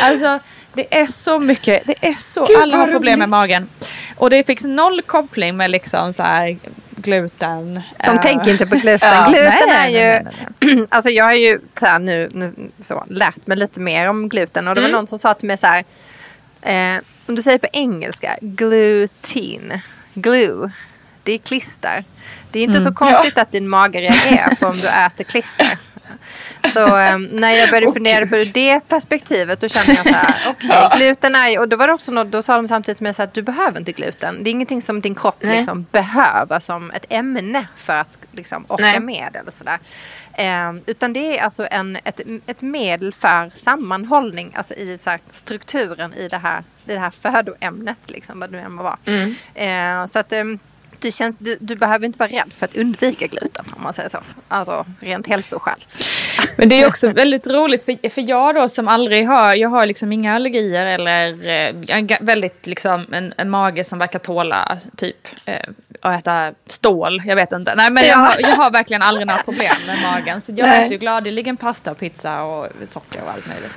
Alltså det är så mycket, det är så, Gud, alla har problem med magen. Och det finns noll koppling med liksom så här gluten. De uh, tänker inte på gluten. Ja, gluten nej, är ju, nej, nej, *clears throat* alltså jag har ju så nu, nu så, lärt mig lite mer om gluten och det var mm. någon som sa till mig så här, eh, om du säger på engelska, glutin, glue, det är klister. Det är inte mm. så konstigt ja. att din mage reagerar på om du äter klister. Så um, när jag började fundera på det perspektivet då kände jag så här, *laughs* okej, okay, gluten är och då var det också något, då sa de samtidigt med så att du behöver inte gluten. Det är ingenting som din kropp liksom behöver som ett ämne för att liksom orka Nej. med eller sådär. Eh, utan det är alltså en, ett, ett medel för sammanhållning, alltså i så här, strukturen i det här, i det här födoämnet, liksom, vad det nu må vara. Mm. Eh, så att, eh, du, känns, du, du, behöver inte vara rädd för att undvika gluten om man säger så. Alltså rent hälsoskäl. Men det är också väldigt roligt för, för jag då som aldrig har, jag har liksom inga allergier eller eh, väldigt liksom en, en mage som verkar tåla typ eh, att äta stål, jag vet inte. Nej men jag har, jag har verkligen aldrig några problem med magen. Så jag Nej. äter ju gladeligen pasta och pizza och socker och allt möjligt.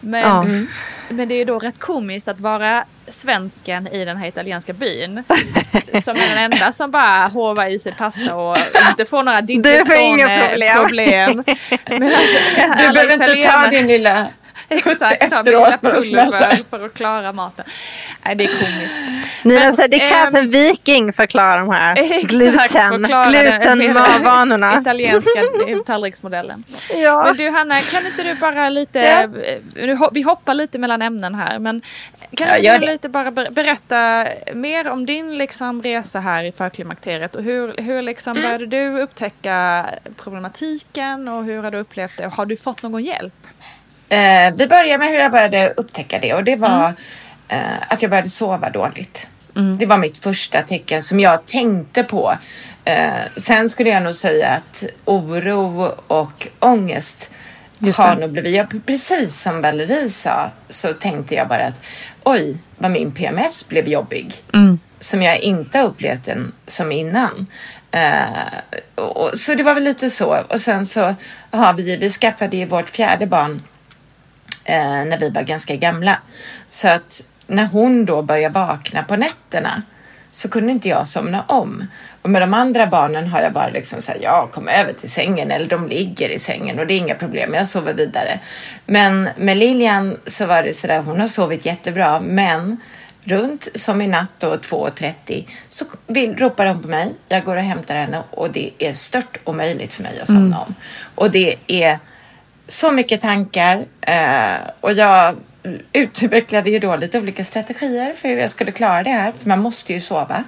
Men, ja. mm. men det är då rätt komiskt att vara svensken i den här italienska byn. *laughs* som är den enda som bara hovar i sig pasta och inte får några digestionproblem. problem. *laughs* Men alltså, du behöver inte ta din lilla *laughs* Exakt, efteråt för att smälta. För att klara maten. Nej, det är komiskt. Nina, Men, så det krävs ähm, en viking för att klara de här *laughs* exakt, gluten, glutenvanorna. Italienska *laughs* tallriksmodellen. Ja. Men du Hanna, kan inte du bara lite, ja. vi hoppar lite mellan ämnen här, men kan ja, du lite bara berätta mer om din liksom resa här i förklimakteriet och hur, hur liksom mm. började du upptäcka problematiken och hur har du upplevt det? Har du fått någon hjälp? Eh, vi börjar med hur jag började upptäcka det och det var mm. eh, att jag började sova dåligt. Mm. Det var mitt första tecken som jag tänkte på. Eh, sen skulle jag nog säga att oro och ångest har nog blivit, jag, precis som Valerie sa, så tänkte jag bara att oj, vad min PMS blev jobbig. Mm. Som jag inte har upplevt den som innan. Uh, och, så det var väl lite så. Och sen så har vi, vi skaffade ju vårt fjärde barn eh, när vi var ganska gamla. Så att när hon då började vakna på nätterna så kunde inte jag somna om. Och med de andra barnen har jag bara liksom så här, ja, kom över till sängen eller de ligger i sängen och det är inga problem, jag sover vidare. Men med Lilian så var det så där, hon har sovit jättebra, men runt som i natt då 2.30 så vill, ropar hon på mig. Jag går och hämtar henne och det är stört omöjligt för mig att somna mm. om. Och det är så mycket tankar eh, och jag utvecklade ju då lite olika strategier för hur jag skulle klara det här, för man måste ju sova.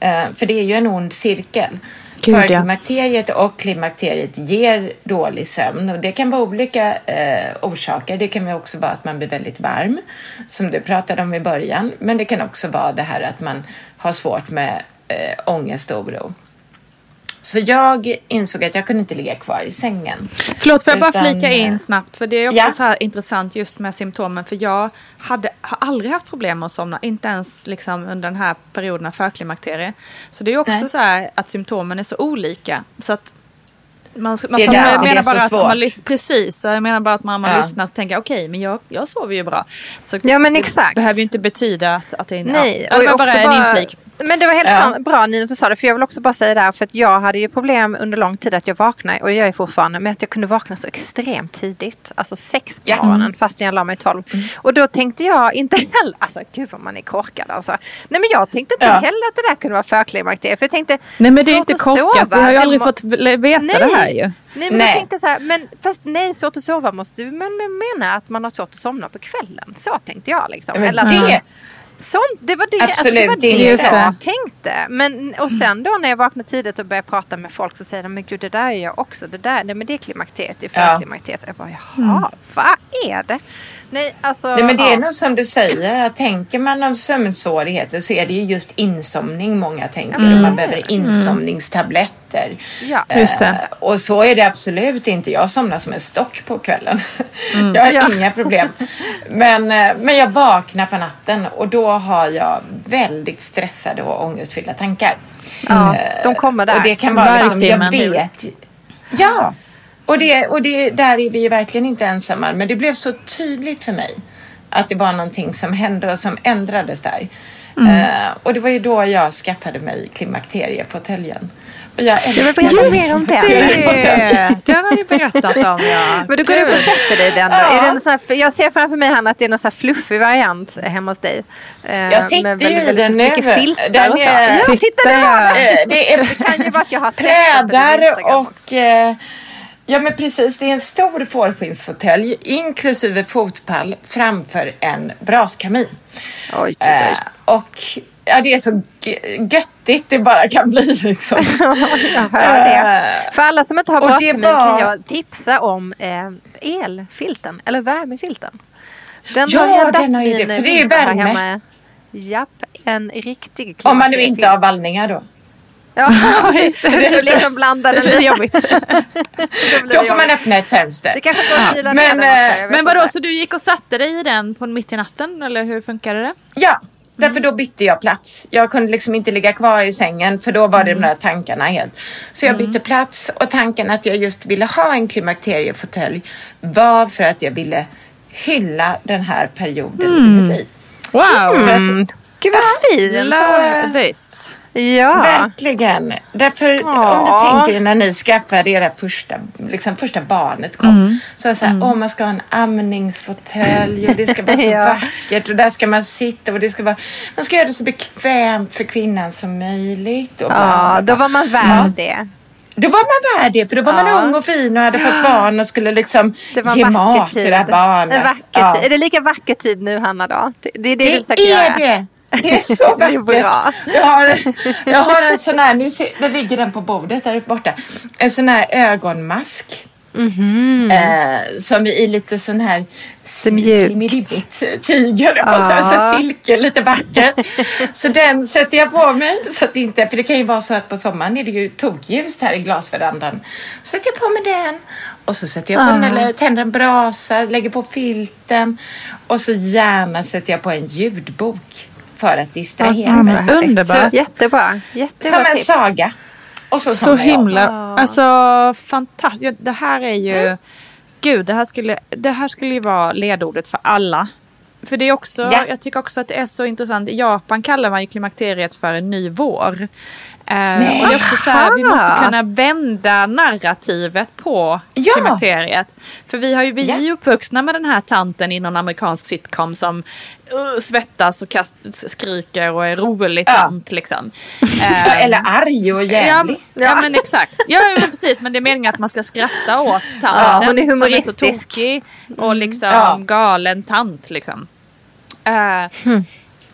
Eh, för det är ju en ond cirkel. Förklimakteriet och klimakteriet ger dålig sömn och det kan vara olika eh, orsaker. Det kan också vara att man blir väldigt varm, som du pratade om i början, men det kan också vara det här att man har svårt med eh, ångest och oro. Så jag insåg att jag kunde inte ligga kvar i sängen. Förlåt, får jag bara flika in snabbt? För det är också ja. så här intressant just med symptomen. För jag hade, har aldrig haft problem med att somna. Inte ens liksom under den här perioden av förklimakterie. Så det är också Nej. så här att symptomen är så olika. Så att man, man, det jag menar bara att man lyssnar, precis, jag menar bara att man har ja. lyssnat och tänker okej, okay, men jag, jag sover ju bra. Så ja, men exakt. Det behöver ju inte betyda att, att det är... Nej, ja, och det var bara en inflik. Men det var helt ja. bra Nina att du sa det, för jag vill också bara säga det här, för att jag hade ju problem under lång tid att jag vaknade, och jag är fortfarande, med att jag kunde vakna så extremt tidigt. Alltså sex på morgonen, mm. fast jag la mig tolv. Mm. Och då tänkte jag inte *laughs* heller, alltså gud vad man är korkad alltså. Nej men jag tänkte inte ja. heller att det där kunde vara förklimakterie, för jag tänkte... Nej men det är inte korkat, vi har ju aldrig fått veta nej. det här ju. Nej men nej. jag tänkte så här, men fast nej svårt att sova måste du men, men mena att man har svårt att somna på kvällen. Så tänkte jag liksom. Men Eller, det, Sånt, det var det, alltså, Absolut det, var det jag tänkte. Men, och sen då när jag vaknar tidigt och börjar prata med folk så säger de, men gud det där är jag också. Det där, nej men det är klimakteriet, det är Ja. förklimakteriet. Så jag bara, jaha, vad är det? Nej, alltså. Nej, men det är ja. nog som du säger, att tänker man om sömnsvårigheter så är det ju just insomning många tänker. Och man behöver insomningstabletter. Ja. Just det. Eh, och så är det absolut inte. Jag somnar som en stock på kvällen. *laughs* jag har Ja. inga problem. Men, eh, men jag vaknar på natten och då har jag väldigt stressade och ångestfyllda tankar. Ja, Eh, de kommer där. Och det kan vara liksom, jag vet. Ja, och, det, och det, där är vi ju verkligen inte ensamma. Men det blev så tydligt för mig att det var någonting som hände och som ändrades där. Mm. Eh, och det var ju då jag skaffade mig klimakteriefåtöljen. Och jag Jag vill älskar berätta den. mer om det. Det, det har ni berättat om ja. Men du går upp och sätter dig den då. Ja. Är det en sån här, jag ser framför mig Hanna att det är någon sån här fluffig variant hemma hos dig. Eh, Jag sitter med ju i väldigt, den väldigt mycket nu. filtar Den och så. är- Ja, titta Titta, det. *laughs* Eh, Det är Det kan ju vara att jag har sett din plädar Instagram också. Ja men precis, det är en stor fårskinnsfåtölj inklusive fotpall framför en braskamin. Oj, oj, oj. Eh, och ja, det är så göttigt det bara kan bli liksom. *laughs* Jag hör det. Eh, För alla som inte har braskamin var- kan jag tipsa om eh, elfilten eller värmefilten. Den Ja, har räddat den har ju min det, för det är värme. Japp, en riktig om man nu inte har vallningar då. Ja, *laughs* just det. Du får liksom blanda den Det är lite. jobbigt. *laughs* Då blir Då det får man öppna ett fönster. Det kanske går att kyla Men, ner den eh, Men vadå, så du gick och satte dig i den på mitt i natten eller hur funkade det? Ja, därför då bytte jag plats. Jag kunde liksom inte ligga kvar i sängen för då var det de där tankarna helt. Så jag bytte plats och tanken att jag just ville ha en klimakteriefåtölj var för att jag ville hylla den här perioden i mitt liv. Wow! För att, Gud vad fin! Love this. Ja. Verkligen. Därför om Ja. du tänker när ni skaffade era första, liksom första barnet kom. Så var det så här, åh man ska ha en amningsfåtölj och det ska vara så *laughs* Ja. vackert och där ska man sitta och det ska vara, man ska göra det så bekvämt för kvinnan som möjligt. Och Ja, då var man värd det. Då var man värd det, för då var Ja. man ung och fin och hade fått *gasps* barn och skulle liksom ge mat tid. till det här barnet. En vacker Ja. tid. Är det lika vacker tid nu Hanna då? Det det är det, du Det försöker är göra. det! Det är så Det är vackert. bra. Jag har, jag har en sån här, nu ser, där ligger den på bordet där borta. En sån här ögonmask. Mhm. Eh, som i lite sån här slimmigt tyg, höll jag på att säga. Silke, lite vacker. så den sätter jag på mig. Så att inte, för det kan ju vara så att på sommaren är det ju tokljust här i glasverandan. Så sätter jag på mig den. Och så sätter jag på den, eller tänder en brasa, lägger på filten. Och så gärna sätter jag på en ljudbok. För att distrahera Ja, mig. men underbart. Så, Jättebra. Jättebra som en tips. saga. Och så, Så jag. himla, alltså fantastiskt. Det här är ju, gud det här, skulle, det här skulle ju vara ledordet för alla. För det är också, Ja. jag tycker också att det är så intressant. I Japan kallar man ju klimakteriet för en ny vår. Eh, och det är också så här, vi måste kunna vända narrativet på Ja. klimakteriet. För vi, har ju, vi är Ja. ju uppvuxna med den här tanten i någon amerikansk sitcom som uh, svettas och kast, skriker och är rolig Ja. tant liksom. *laughs* Eh, Eller arg och Ja, jävlig. ja. men exakt. Ja men precis men det är meningen att man ska skratta åt tanten. Ja, hon är Som är humoristisk. så tokig och liksom Ja. galen tant liksom. Eh,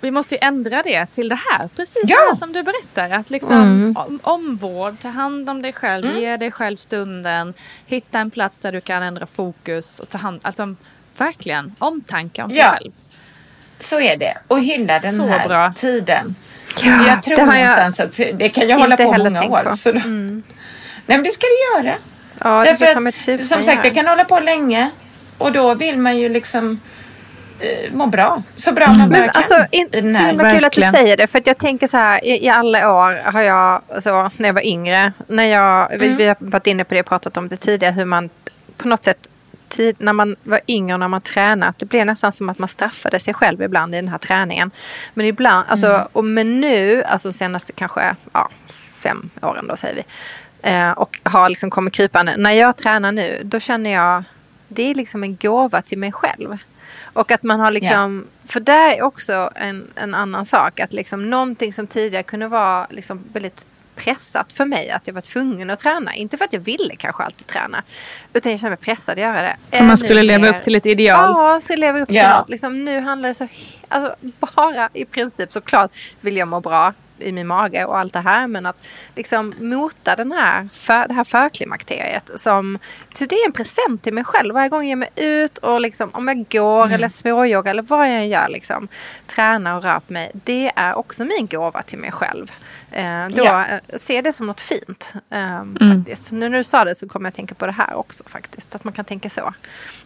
Vi måste ju ändra det till det här. Precis Ja. det här som du berättar. Att liksom om, omvård, ta hand om dig själv, ge dig själv stunden. Hitta en plats där du kan ändra fokus och ta hand Alltså verkligen omtanke om Ja. själv. Så är det. Och hylla den Så här bra. tiden. Ja, jag tror det har jag någonstans att det kan jag hålla på många år. på. Så då, Nej men det ska du göra. Ja, det Därför jag att, som sagt, det kan hålla på länge. Och då vill man ju liksom må bra. Så bra man bara kan. alltså, in, så himla kul att du säger det. För jag tänker så här, i, i alla år har jag, alltså, när jag var yngre, när jag, vi, Mm. vi har varit inne på det och pratat om det tidigare, hur man på något sätt tid, när man var yngre och när man tränat, det blev nästan som att man straffade sig själv ibland i den här träningen. Men ibland, alltså, Mm. och men nu, alltså senaste kanske ja, fem åren då säger vi, eh, och har liksom kommit krypande. När jag tränar nu, då känner jag, det är liksom en gåva till mig själv. Och att man har liksom, för det är också en, en annan sak, att liksom någonting som tidigare kunde vara liksom väldigt pressat för mig att jag var tvungen att träna. Inte för att jag ville kanske alltid träna. Utan jag kände mig pressad att göra det. För man skulle leva upp till ett ideal. Ja, skulle leva upp till Ja. något. Liksom, nu handlar det så, alltså, bara i princip såklart vill jag må bra i min mage och allt det här. Men att liksom mota den här för, det här förklimakteriet. Som, så det är en present till mig själv. Varje gång jag ger mig ut och liksom, om jag går eller småjoggar eller vad jag än gör. Liksom, tränar och rör på mig. Det är också min gåva till mig själv. Eh, då Ja. eh, ser det som något fint. Eh, Mm. faktiskt. Nu när du sa det så kommer jag tänka på det här också faktiskt. Att man kan tänka så.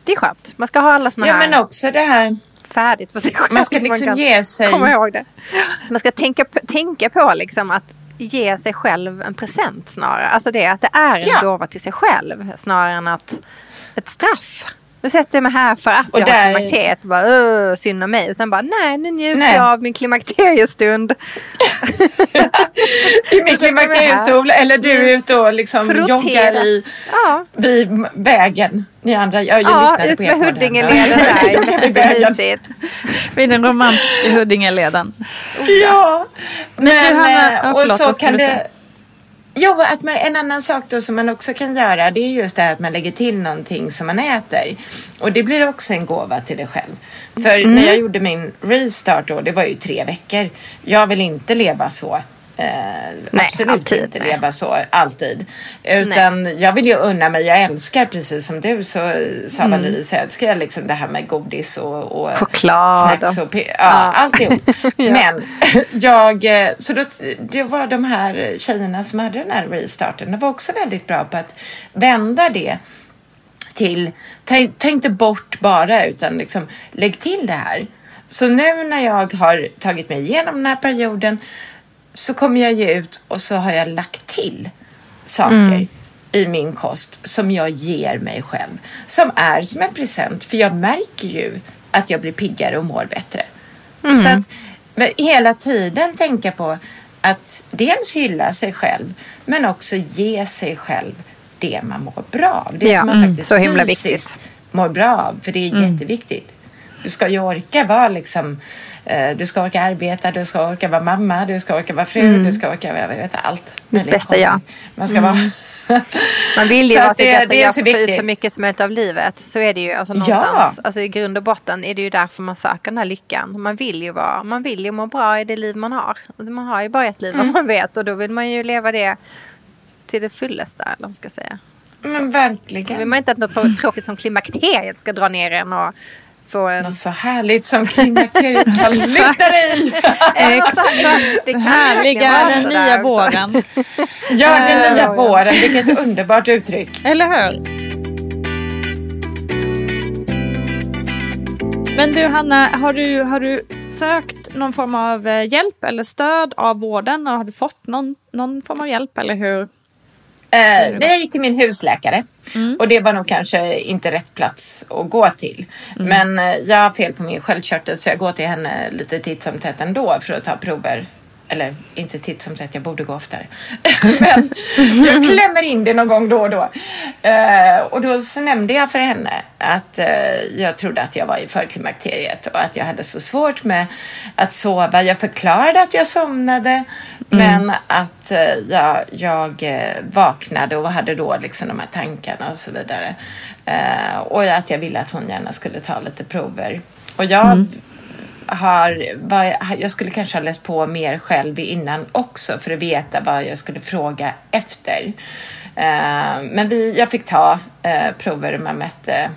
Det är skönt. Man ska ha alla såna Ja, här men också det här. Färdigt för sig själv. Man ska liksom kan ge sig. Komma ihåg det. Man ska tänka, tänka på liksom att ge sig själv en present snarare. Alltså det att det är en Ja. gåva till sig själv snarare än att ett straff. Nu sätter jag mig här för att Och jag där- har klimakteriet och bara "Åh, synd om mig. Utan bara nej, nu njuter Nej. jag av min klimakteriestund. *laughs* *laughs* I min klimakteriestol eller du är ute och liksom joggar i, Ja, vid vägen. Ni andra, jag, jag ja lyssnade ut på er med Huddingeleden där. *laughs* Jättemysigt. Vid den romantiska Huddingeleden. Ja. Men, du, Hanna- eh, ja, och förlåt, så vad skulle kan du det... säga? Jo, att man, en annan sak då som man också kan göra det är just det här att man lägger till någonting som man äter. Och det blir också en gåva till dig själv. För Mm. när jag gjorde min restart då, det var ju tre veckor. Jag vill inte leva så. Eh, Nej, absolut alltid, inte nej. leva så alltid. Utan jag vill ju unna mig, jag älskar precis som du så sa Mm. Valerie så älskar jag liksom det här med godis och, och Choklad snacks och- ja, Ja. alltihop. *laughs* Men *laughs* jag, eh, så då, det var de här tjejerna som hade den här restarten, de var också väldigt bra på att vända det till, ta, ta inte bort bara utan liksom lägg till det här. Så nu när jag har tagit mig igenom den här perioden så kommer jag ge ut och så har jag lagt till saker i min kost som jag ger mig själv. Som är som en present för jag märker ju att jag blir piggare och mår bättre. Så att men hela tiden tänka på att dels hylla sig själv men också ge sig själv det man mår bra av. Det Ja, som man mm, faktiskt så himla viktigt. mår bra av. För det är jätteviktigt. Du ska ju orka vara liksom du ska orka arbeta, du ska orka vara mamma, du ska orka vara fru, du ska orka vara, jag vet allt. Väldigt bästa jag. Man ska vara... Man vill ju *laughs* Så att sitt det- bästa det jag så och få ut så mycket som möjligt av livet. Så är det ju. Alltså, Ja. någonstans, alltså, I grund och botten är det ju därför man söker den här lyckan. Man vill ju, vara, man vill ju må bra i det liv man har. Man har ju bara ett liv Mm. man vet och då vill man ju leva det till det fullaste. Eller vad man ska säga. Men Då vill verkligen. man inte att något så tråkigt som klimakteriet ska dra ner en och få en... Något så härligt som klimakteriet *laughs* kan lyfta dig. Exakt, det kan Härliga den nya våren. *laughs* Ja, den nya våren. Vilket underbart uttryck. Eller hur? Men du Hanna, har du, har du sökt någon form av eh, hjälp eller stöd av vården? Har du fått någon, någon form av hjälp eller hur? Eh, jag gick till min husläkare och det var nog kanske inte rätt plats att gå till. Men eh, jag har fel på min sköldkörtel så jag går till henne lite titt som tätt ändå för att ta prover. Eller inte titt som tätt, jag borde gå oftare. *laughs* Men jag klämmer in det någon gång då och då. Eh, och då så nämnde jag för henne att eh, jag trodde att jag var i förklimakteriet och att jag hade så svårt med att sova. Jag förklarade att jag somnade men att eh, jag, jag eh, vaknade och hade då liksom de här tankarna och så vidare. Eh, och att jag ville att hon gärna skulle ta lite prover. Och jag har, vad, jag skulle kanske ha läst på mer själv innan också för att veta vad jag skulle fråga efter. Eh, men vi, jag fick ta eh, prover man mätte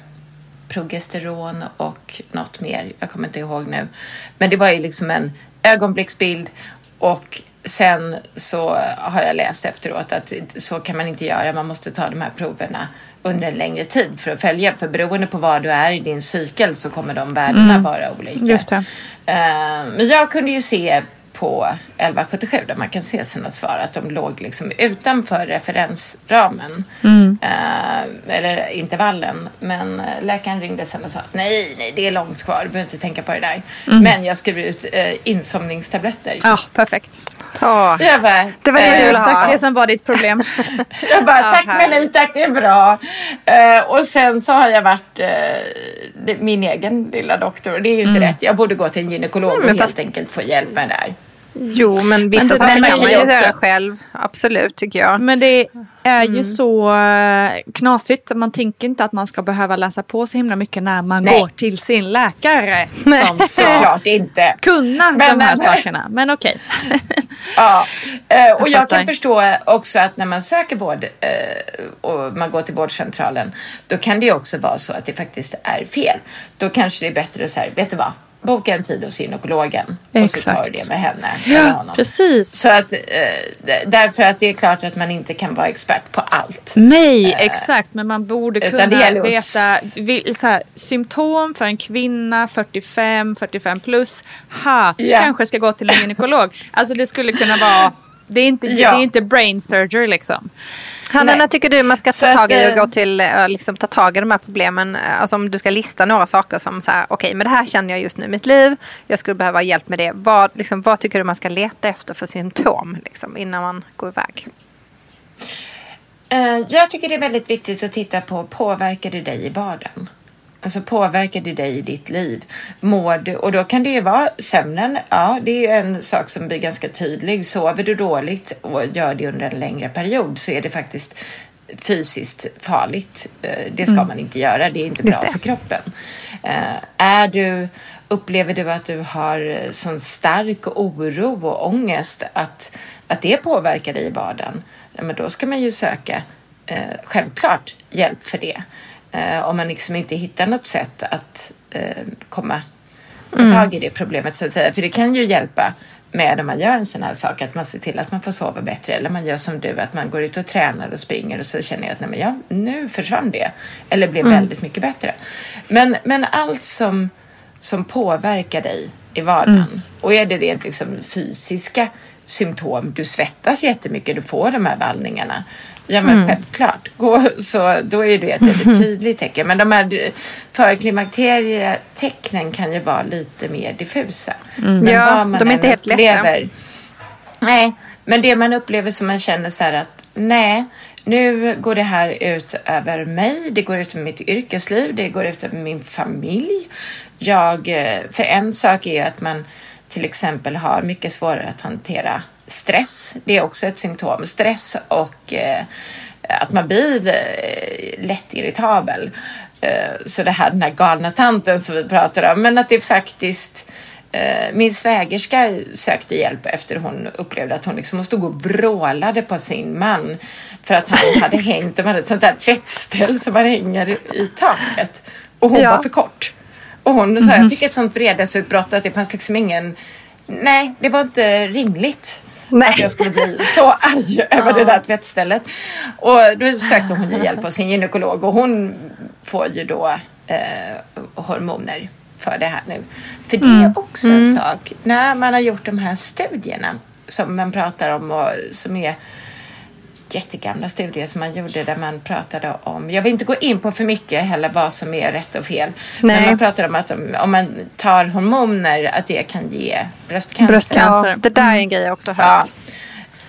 progesteron och något mer. Jag kommer inte ihåg nu. Men det var ju liksom en ögonblicksbild och sen så har jag läst efteråt att så kan man inte göra. Man måste ta de här proverna under en längre tid för att följa. För beroende på var du är i din cykel så kommer de värdena vara olika. Just det. Eh, men jag kunde ju se på 1177 där man kan se sina svar att de låg liksom utanför referensramen. Eh, eller intervallen. Men läkaren ringde sen och sa att nej, nej, det är långt kvar. Du behöver inte tänka på det där. Men jag skrev ut eh, insomningstabletter. Ja, perfekt. Åh, Jag bara, Det var det du eh, ville ha. Exakt det som var ditt problem. *laughs* Jag bara, tack men nej tack, det är bra. Eh, och sen så har jag varit det- min egen lilla doktor. Det är ju inte rätt. Jag borde gå till en gynekolog Mm, och helt fast- enkelt få hjälp med det där. Jo, men vissa saker kan man ju göra själv. Absolut, tycker jag. Men det är Mm. ju så eh, knasigt. Man tänker inte att man ska behöva läsa på så himla mycket när man Nej. går till sin läkare. *laughs* Nej. Som Såklart inte. kunna Men- de här men- sakerna. Men okej. *laughs* Ja, eh, och jag, fattar. kan förstå också att när man söker vård eh, och man går till vårdcentralen, då kan det ju också vara så att det faktiskt är fel. Då kanske det är bättre att säga, vet du vad, boka en tid hos gynekologen och så tar du det med henne eller honom. Precis. Så att, eh, därför att det är klart att man inte kan vara expert på allt. Nej, exakt. Men man borde kunna veta så här, symptom för en kvinna 45, 45 plus. Ha, Ja. kanske ska gå till en gynekolog. Alltså det skulle kunna vara det är, inte, Ja. det är inte brain surgery liksom. Hanna, när tycker du man ska ta tag i och eh, gå till, eh, liksom, ta tag i de här problemen? Alltså om du ska lista några saker som så här, okej, men det här känner jag just nu i mitt liv. Jag skulle behöva hjälp med det. Vad, liksom, vad tycker du man ska leta efter för symptom liksom, innan man går iväg? Eh, Jag tycker det är väldigt viktigt att titta på, påverkar det dig i vardagen? Alltså påverkar det dig i ditt liv? Mår du? Och då kan det ju vara sömnen. Ja, det är ju en sak som blir ganska tydlig. Sover du dåligt och gör det under en längre period så är det faktiskt fysiskt farligt. Eh, Det ska man inte göra. Det är inte Just bra det. för kroppen. Eh, Är du, upplever du att du har sån stark oro och ångest att, att det påverkar dig i vardagen, ja, men då ska man ju söka eh, självklart hjälp för det. Eh, om man liksom inte hittar något sätt att eh, komma ta tag i det problemet så att säga. För det kan ju hjälpa med om man gör en sån här sak att man ser till att man får sova bättre eller man gör som du att man går ut och tränar och springer och så känner jag att nej men ja, nu försvann det eller blev väldigt mycket bättre. Men, men allt som, som påverkar dig i vardagen och är det rent liksom fysiska symptom, du svettas jättemycket, du får de här vallningarna. Ja men självklart, Gå, så då är det ett väldigt *laughs* tydligt tecken. Men de här förklimakterietecknen kan ju vara lite mer diffusa. Men Ja, de är inte helt lätta. upplever- Nej, men det man upplever som man känner så här att nej, nu går det här ut över mig, det går ut över mitt yrkesliv, det går ut över min familj. Jag, eh, för en sak är ju att man till exempel har mycket svårare att hantera stress. Det är också ett symptom. Stress och eh, att man blir eh, lätt irritabel. Eh, så det här den här galna tanten som vi pratar om. Men att det faktiskt Eh, Min svägerska sökte hjälp efter hon upplevde att hon, liksom, stod och vrålade på sin man för att han hade *laughs* hängt, de hade ett sånt där tvättställ som man hänger i taket och hon Ja. var för kort. Och hon sa, jag fick ett sånt vredesutbrott att det fanns liksom ingen, nej det var inte rimligt. Nej. Att jag skulle bli så arg *laughs* över det där tvättstället. Och då sökte hon ju hjälp av sin gynekolog och hon får ju då eh, hormoner för det här nu. För det är också en sak, när man har gjort de här studierna som man pratar om och som är jättegamla studier som man gjorde där man pratade om, jag vill inte gå in på för mycket heller vad som är rätt och fel, men Nej. man pratar om att om, om man tar hormoner att det kan ge bröstcancer. Bröstcancer. Ja, det där är en grej jag också har Ja.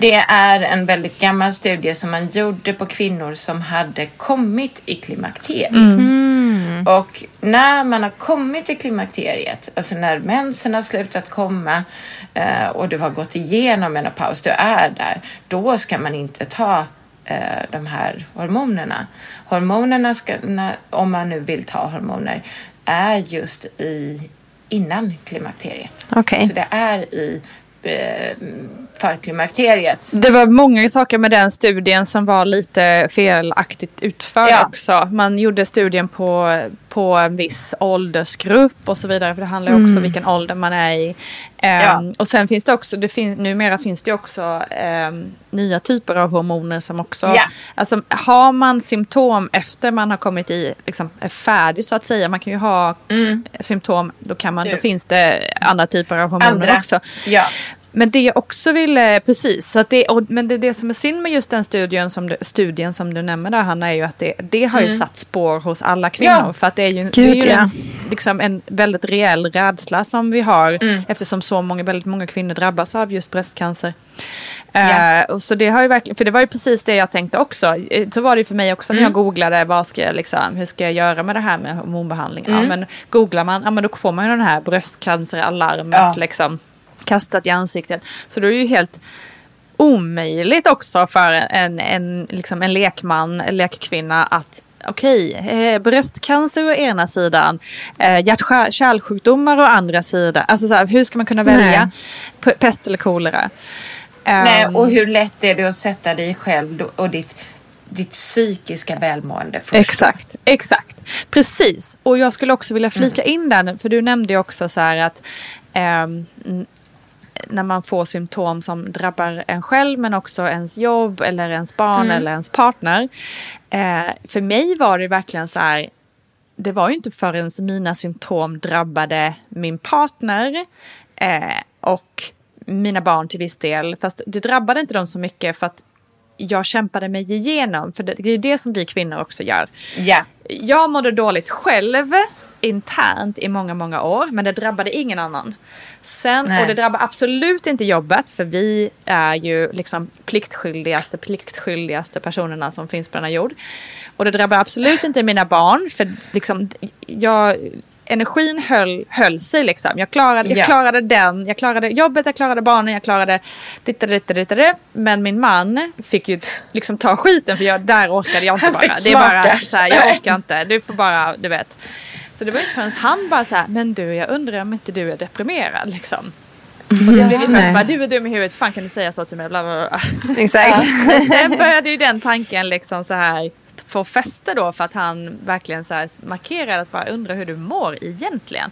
Det är en väldigt gammal studie som man gjorde på kvinnor som hade kommit i klimakteriet. Och när man har kommit i klimakteriet, alltså när mensen har slutat komma eh, och du har gått igenom menopaus, du är där, då ska man inte ta eh, de här hormonerna. Hormonerna, ska, när, om man nu vill ta hormoner, är just i innan klimakteriet. Okej. Så det är i eh, förklimakteriet. Det var många saker med den studien som var lite felaktigt utförd Ja. också. Man gjorde studien på, på en viss åldersgrupp och så vidare. För det handlar ju också om vilken ålder man är i. Ehm, Ja. Och sen finns det också, det fin, numera finns det också ehm, nya typer av hormoner som också... Ja. Alltså har man symptom efter man har kommit i, liksom är färdig så att säga. Man kan ju ha symptom, då, kan man, då Mm. finns det andra typer av hormoner Andra. också. Ja. Men det jag också ville, precis, så att det, och, men det, det som är synd med just den studien som du, studien som du nämner där Hanna är ju att det, det har ju satt spår hos alla kvinnor. Mm. Ja. För att det är ju, det är Gud, ju ja. en, liksom en väldigt reell rädsla som vi har Mm. eftersom så många, väldigt många kvinnor drabbas av just bröstcancer. Eh, och så det har ju verkligen, för det var ju precis det jag tänkte också. Eh, Så var det ju för mig också när Mm. jag googlade vad ska jag liksom, hur ska jag göra med det här med hormonbehandling. Mm. Ja men googlar man, ja men då får man ju den här bröstcanceralarmet Ja. liksom. Kastat i ansiktet. Så då är det ju helt omöjligt också för en, en, liksom en lekman, en lekkvinna att okej, eh, bröstcancer å ena sidan, eh, hjärt-kärlsjukdomar å andra sidan. Alltså så här, hur ska man kunna välja P- pest eller kolera? Nej, Ehm, och hur lätt är det att sätta dig själv och ditt, ditt psykiska välmående först? Exakt, exakt. Precis. Och jag skulle också vilja flika in den, för du nämnde ju också så här att n- när man får symptom som drabbar en själv men också ens jobb eller ens barn eller ens partner. Eh, för mig var det verkligen så här, det var ju inte förrän mina symptom drabbade min partner eh, och mina barn till viss del. Fast det drabbade inte dem så mycket för att jag kämpade mig igenom. För det, är det som vi kvinnor också gör. Ja. Jag mådde dåligt själv internt i många, många år, men det drabbade ingen annan. Sen, Nej. och det drabbar absolut inte jobbet, för vi är ju liksom pliktskyldigaste, pliktskyldigaste personerna som finns på denna jord. Och det drabbar absolut inte mina barn, för liksom, jag, energin höll, höll sig liksom. Jag klarade, jag Ja. klarade den, jag klarade jobbet, jag klarade barnen, jag klarade ditt, ditt, ditt, ditt. Men min man fick ju liksom ta skiten för jag, där orkade jag inte bara. Det är bara så här, jag orkar inte. Du får bara, du vet. Så det var inte förrän han bara så här, men du jag undrar om inte du är deprimerad liksom. Och det blev ju först bara, du är dum i huvudet, fan kan du säga så till mig? Bla, bla, bla. Exakt. Men sen började ju den tanken liksom så här få fäste då för att han verkligen så här markerade att bara undra hur du mår egentligen.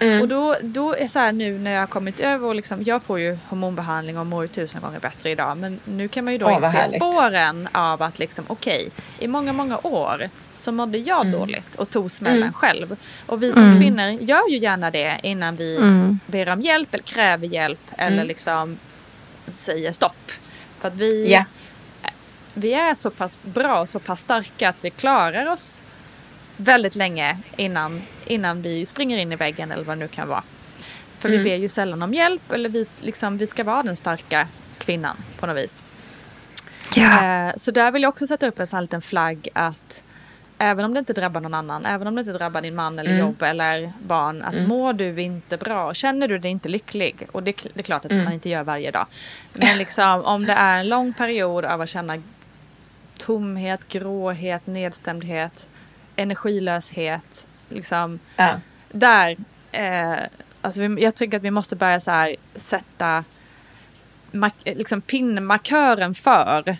Mm. Och då, då är så här nu när jag har kommit över och liksom, jag får ju hormonbehandling och mår ju tusen gånger bättre idag. Men nu kan man ju då vad inse spåren av att liksom okej, i många, många år så mådde jag Mm. dåligt och tog smällen själv. Och vi som kvinnor gör ju gärna det innan vi ber om hjälp eller kräver hjälp eller liksom säger stopp. För att vi, Ja. Vi är så pass bra och så pass starka att vi klarar oss väldigt länge innan, innan vi springer in i väggen eller vad det nu kan vara. För vi ber ju sällan om hjälp eller vi, liksom, vi ska vara den starka kvinnan på något vis. Eh, så där vill jag också sätta upp en sån liten flagg att även om det inte drabbar någon annan, även om det inte drabbar din man eller jobb eller barn, att mår du inte bra, känner du dig inte lycklig, och det, det är klart att man inte gör varje dag, men liksom om det är en lång period av att känna tomhet, gråhet, nedstämdhet, energilöshet, liksom Ja. där, eh, alltså vi, jag tycker att vi måste börja så här sätta mark, liksom pinnmarkören för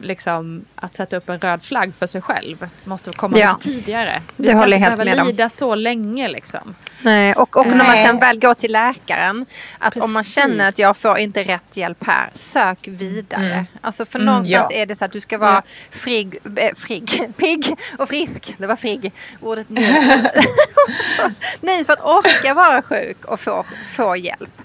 liksom att sätta upp en röd flagg för sig själv. Måste komma Ja. tidigare. Vi Det ska inte behöva med om. lida så länge liksom. Nej, och, och när man Nej. sen väl går till läkaren, att om man Precis. känner att jag får inte rätt hjälp här, sök vidare. Alltså för någonstans ja. är det så att du ska vara frigg, äh, frigg, *laughs* pigg och frisk. Det var frigg, ordet *laughs* nu. *laughs* Nej, för att orka vara sjuk och få, få hjälp.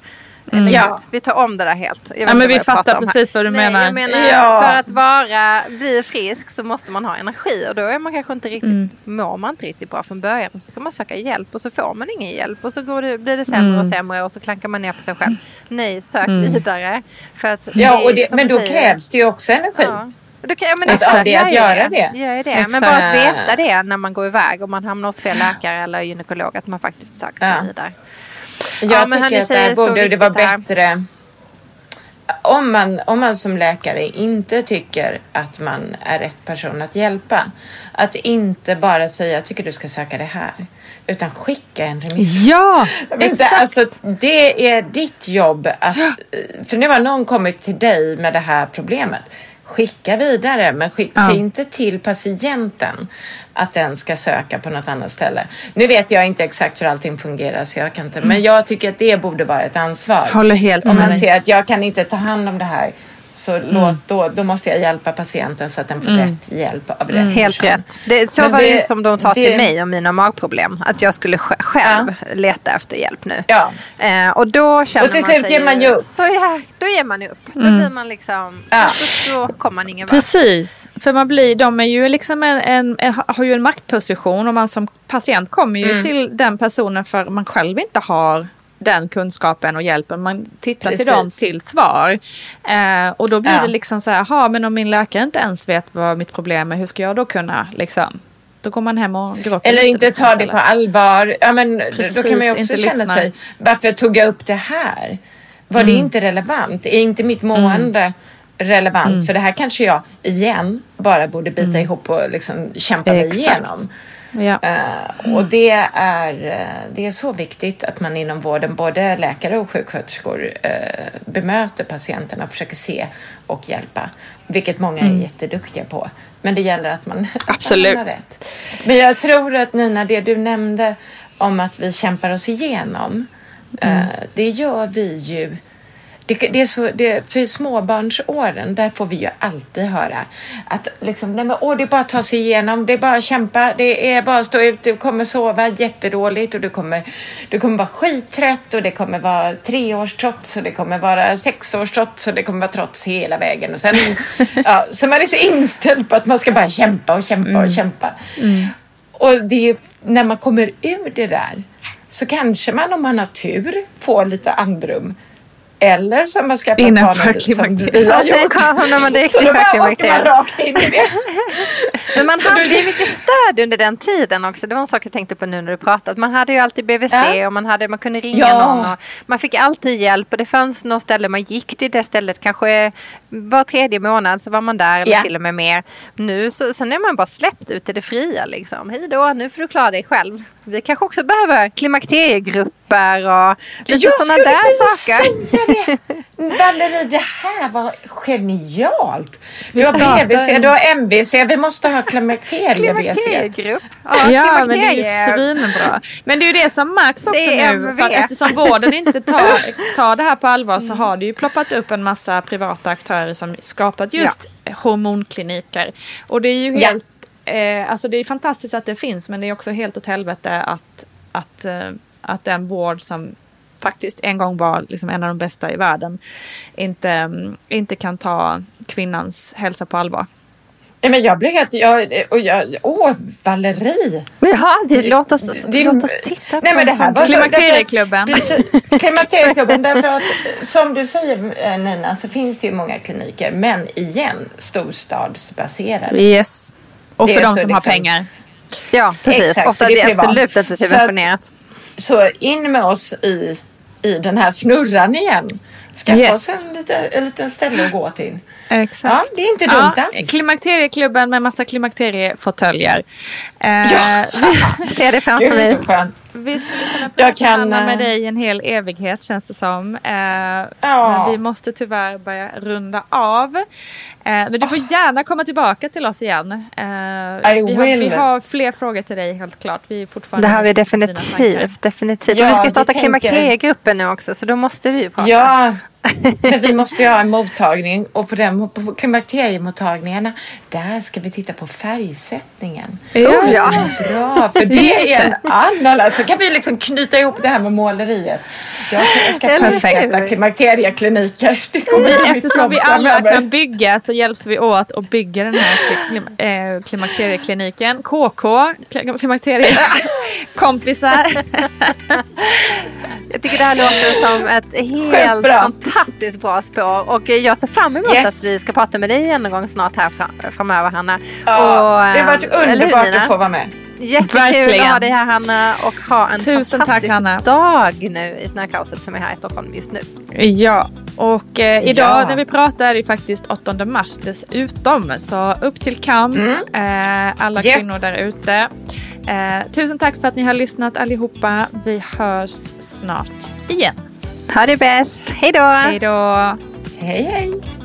Eller Ja. Vi tar om det där helt. Ja, men vi fattar precis vad du Nej, menar. Jag menar Ja. för att vara, bli frisk så måste man ha energi och då är man kanske inte riktigt, Mm. mår man inte riktigt bra från början. Och så ska man söka hjälp och så får man ingen hjälp och så går det, blir det sämre Mm. och sämre och så klankar man ner på sig själv. Nej, sök vidare. För att Ja, det- och det, men du då säger- krävs det ju också energi. Ja. Då kan, men Att- exakt, det, att göra det. Det. Exakt. Men bara att veta det när man går iväg och man hamnar hos fel läkare eller gynekolog att man faktiskt söker sig Ja. vidare. Jag Ja, tycker att tjejer, det så borde det vara bättre om man, om man som läkare inte tycker att man är rätt person att hjälpa. Att inte bara säga jag tycker du ska söka det här. Utan skicka en remiss. Ja, *laughs* inte, Alltså, det är ditt jobb att... För nu har någon kommit till dig med det här problemet. Skicka vidare, men skick, Ja. inte till patienten att den ska söka på något annat ställe. Nu vet jag inte exakt hur allting fungerar, så jag kan inte, men jag tycker att det borde vara ett ansvar. Håller helt Om man ser att jag kan inte ta hand om det här, så låt, då, då måste jag hjälpa patienten så att den får rätt hjälp av rätt Helt person. rätt. Det, så Men var det, det- som de sa det- till mig om mina magproblem. Att jag skulle sj- själv leta efter hjälp nu. Ja. Eh, och då känner Och till man slut ger man ju upp. Så ja, då ger man upp. Då blir man liksom... Ja. Då, då kommer man ingen vart. Precis, för man blir, de är ju liksom en, en, en, har ju en maktposition och man som patient kommer ju till den personen för man själv inte har den kunskapen och hjälpen. Man tittar till Precis. dem till svar. Eh, och då blir Ja. det liksom så här, jaha men om min läkare inte ens vet vad mitt problem är, hur ska jag då kunna liksom Då går man hem och gråter Eller inte liksom ta det på allvar. Ja, men Precis, då kan man ju också känna lyssnar. sig, varför tog jag upp det här? Var Mm. det inte relevant? Är inte mitt mående relevant? För det här kanske jag igen bara borde bita ihop och liksom kämpa mig Mm. Exakt. igenom. Ja. Eh, och det är, eh, det är så viktigt att man inom vården, både läkare och sjuksköterskor, uh, bemöter patienterna och försöker se och hjälpa. Vilket många är jätteduktiga på. Men det gäller att man *laughs* Absolut. hamnar rätt. Men jag tror att Nina, det du nämnde om att vi kämpar oss igenom. eh, det gör vi ju det, det är så, det, för småbarnsåren, där får vi ju alltid höra att liksom, nej men, åh, det är bara att ta sig igenom, det är bara att kämpa, det är bara att stå ut, du kommer sova jättedåligt och du kommer, du kommer vara skittrött och det kommer vara treårstrots och det kommer vara sexårstrots och det kommer vara trots hela vägen. Och sen, *laughs* ja, så man är så inställd på att man ska bara kämpa och kämpa och kämpa. Och det när man kommer ur det där så kanske man om man har tur får lite andrum. Eller som man ska Innanför klimakteriet. har Och sen hamnar man direkt klimakteriet. rakt in i det. *laughs* Men man Så hade du- ju mycket stöd under den tiden också. Det var en sak jag tänkte på nu när du pratade. Man hade ju alltid BVC Ja. och man, hade, man kunde ringa Ja. någon. Och man fick alltid hjälp och det fanns något ställe man gick till det stället kanske var tredje månad så var man där eller Ja. till och med mer. Nu så, sen är man bara släppt ut i det fria liksom. Hej då, nu får du klara dig själv. Vi kanske också behöver klimakteriegrupper och lite sådana där saker. Det. Valerie, det här var genialt. Du har BVC, en- du har MVC, vi måste ha klimakterie-VC. Klimakteriegrupp. Ja, Ja, men det är ju svinbra. Men det är ju det som märks också nu. För att eftersom vården inte tar, tar det här på allvar så har det ju ploppat upp en massa privata aktörer som skapat just hormonkliniker. Och det är ju Ja. helt, eh, alltså det är fantastiskt att det finns men det är också helt åt helvete att, att, eh, att den vård som faktiskt en gång var liksom en av de bästa i världen inte, inte kan ta kvinnans hälsa på allvar. Nej, men jag blev helt... Jag, och jag, åh, Valerie! Jaha, det, låt, oss, Det- låt oss titta på Nej, men en det här var så- Klimakterieklubben. därför Klimakterieklubben, därför att som du säger eh, Nina så finns det ju många kliniker, men igen storstadsbaserade. Yes. Och Det för de så som har liksom- pengar. Ja, precis. Exakt, Ofta det det är privat. absolut inte Så att- subventionerat. Så in med oss i, i den här snurran igen. Skaffa Yes. oss en liten, en liten ställe att gå till. Exakt. Ja, det är inte dumt Ja, alls. klimakterieklubben med massa klimakteriefåtöljer. Eh, Ja. Jag *laughs* ser det framför Gud, mig. så skönt. Vi skulle kunna prata kan, med eh, dig en hel evighet känns det som. Eh, Ja. Men vi måste tyvärr börja runda av. Eh, men du får gärna komma tillbaka till oss igen. Eh, I vi, har, will. vi har fler frågor till dig helt klart. Vi är fortfarande Det har vi definitivt. definitivt. Ja, och vi ska vi starta klimakteriegruppen nu också så då måste vi ju prata. Ja, men vi måste ju ha en mottagning och på, den, på klimakteriemottagningarna där ska vi titta på färgsättningen. Oh, ja. Bra, för det är en annan. Alltså kan vi liksom knyta ihop det här med måleriet. Jag ska perfekta klimakteriekliniker. Vi, eftersom vi alla kan bygga så hjälps vi åt och bygger den här klim, eh, klimakteriekliniken. KK, kli- *laughs* klimakteriekompisar. *laughs* Jag tycker det här låter som ett helt bra. fantastiskt bra spår. Och jag ser fram emot Yes. att vi ska prata med dig igen någon gång snart här fram, framöver Hanna. Ja, Och, det har varit eh, hur, underbart Nina? att få vara med. Jättekul Verkligen. att ha dig här Hanna och ha en Tusen tack, fantastisk Hanna. dag nu i snökaoset som är här i Stockholm just nu. Ja, och eh, idag Ja. när vi pratar är det faktiskt 8 mars dessutom. Så upp till kamp, eh, alla Yes. kvinnor där ute. Eh, tusen tack för att ni har lyssnat allihopa. Vi hörs snart igen. Ha det bäst. Hej då! Hej då! Hej, hej.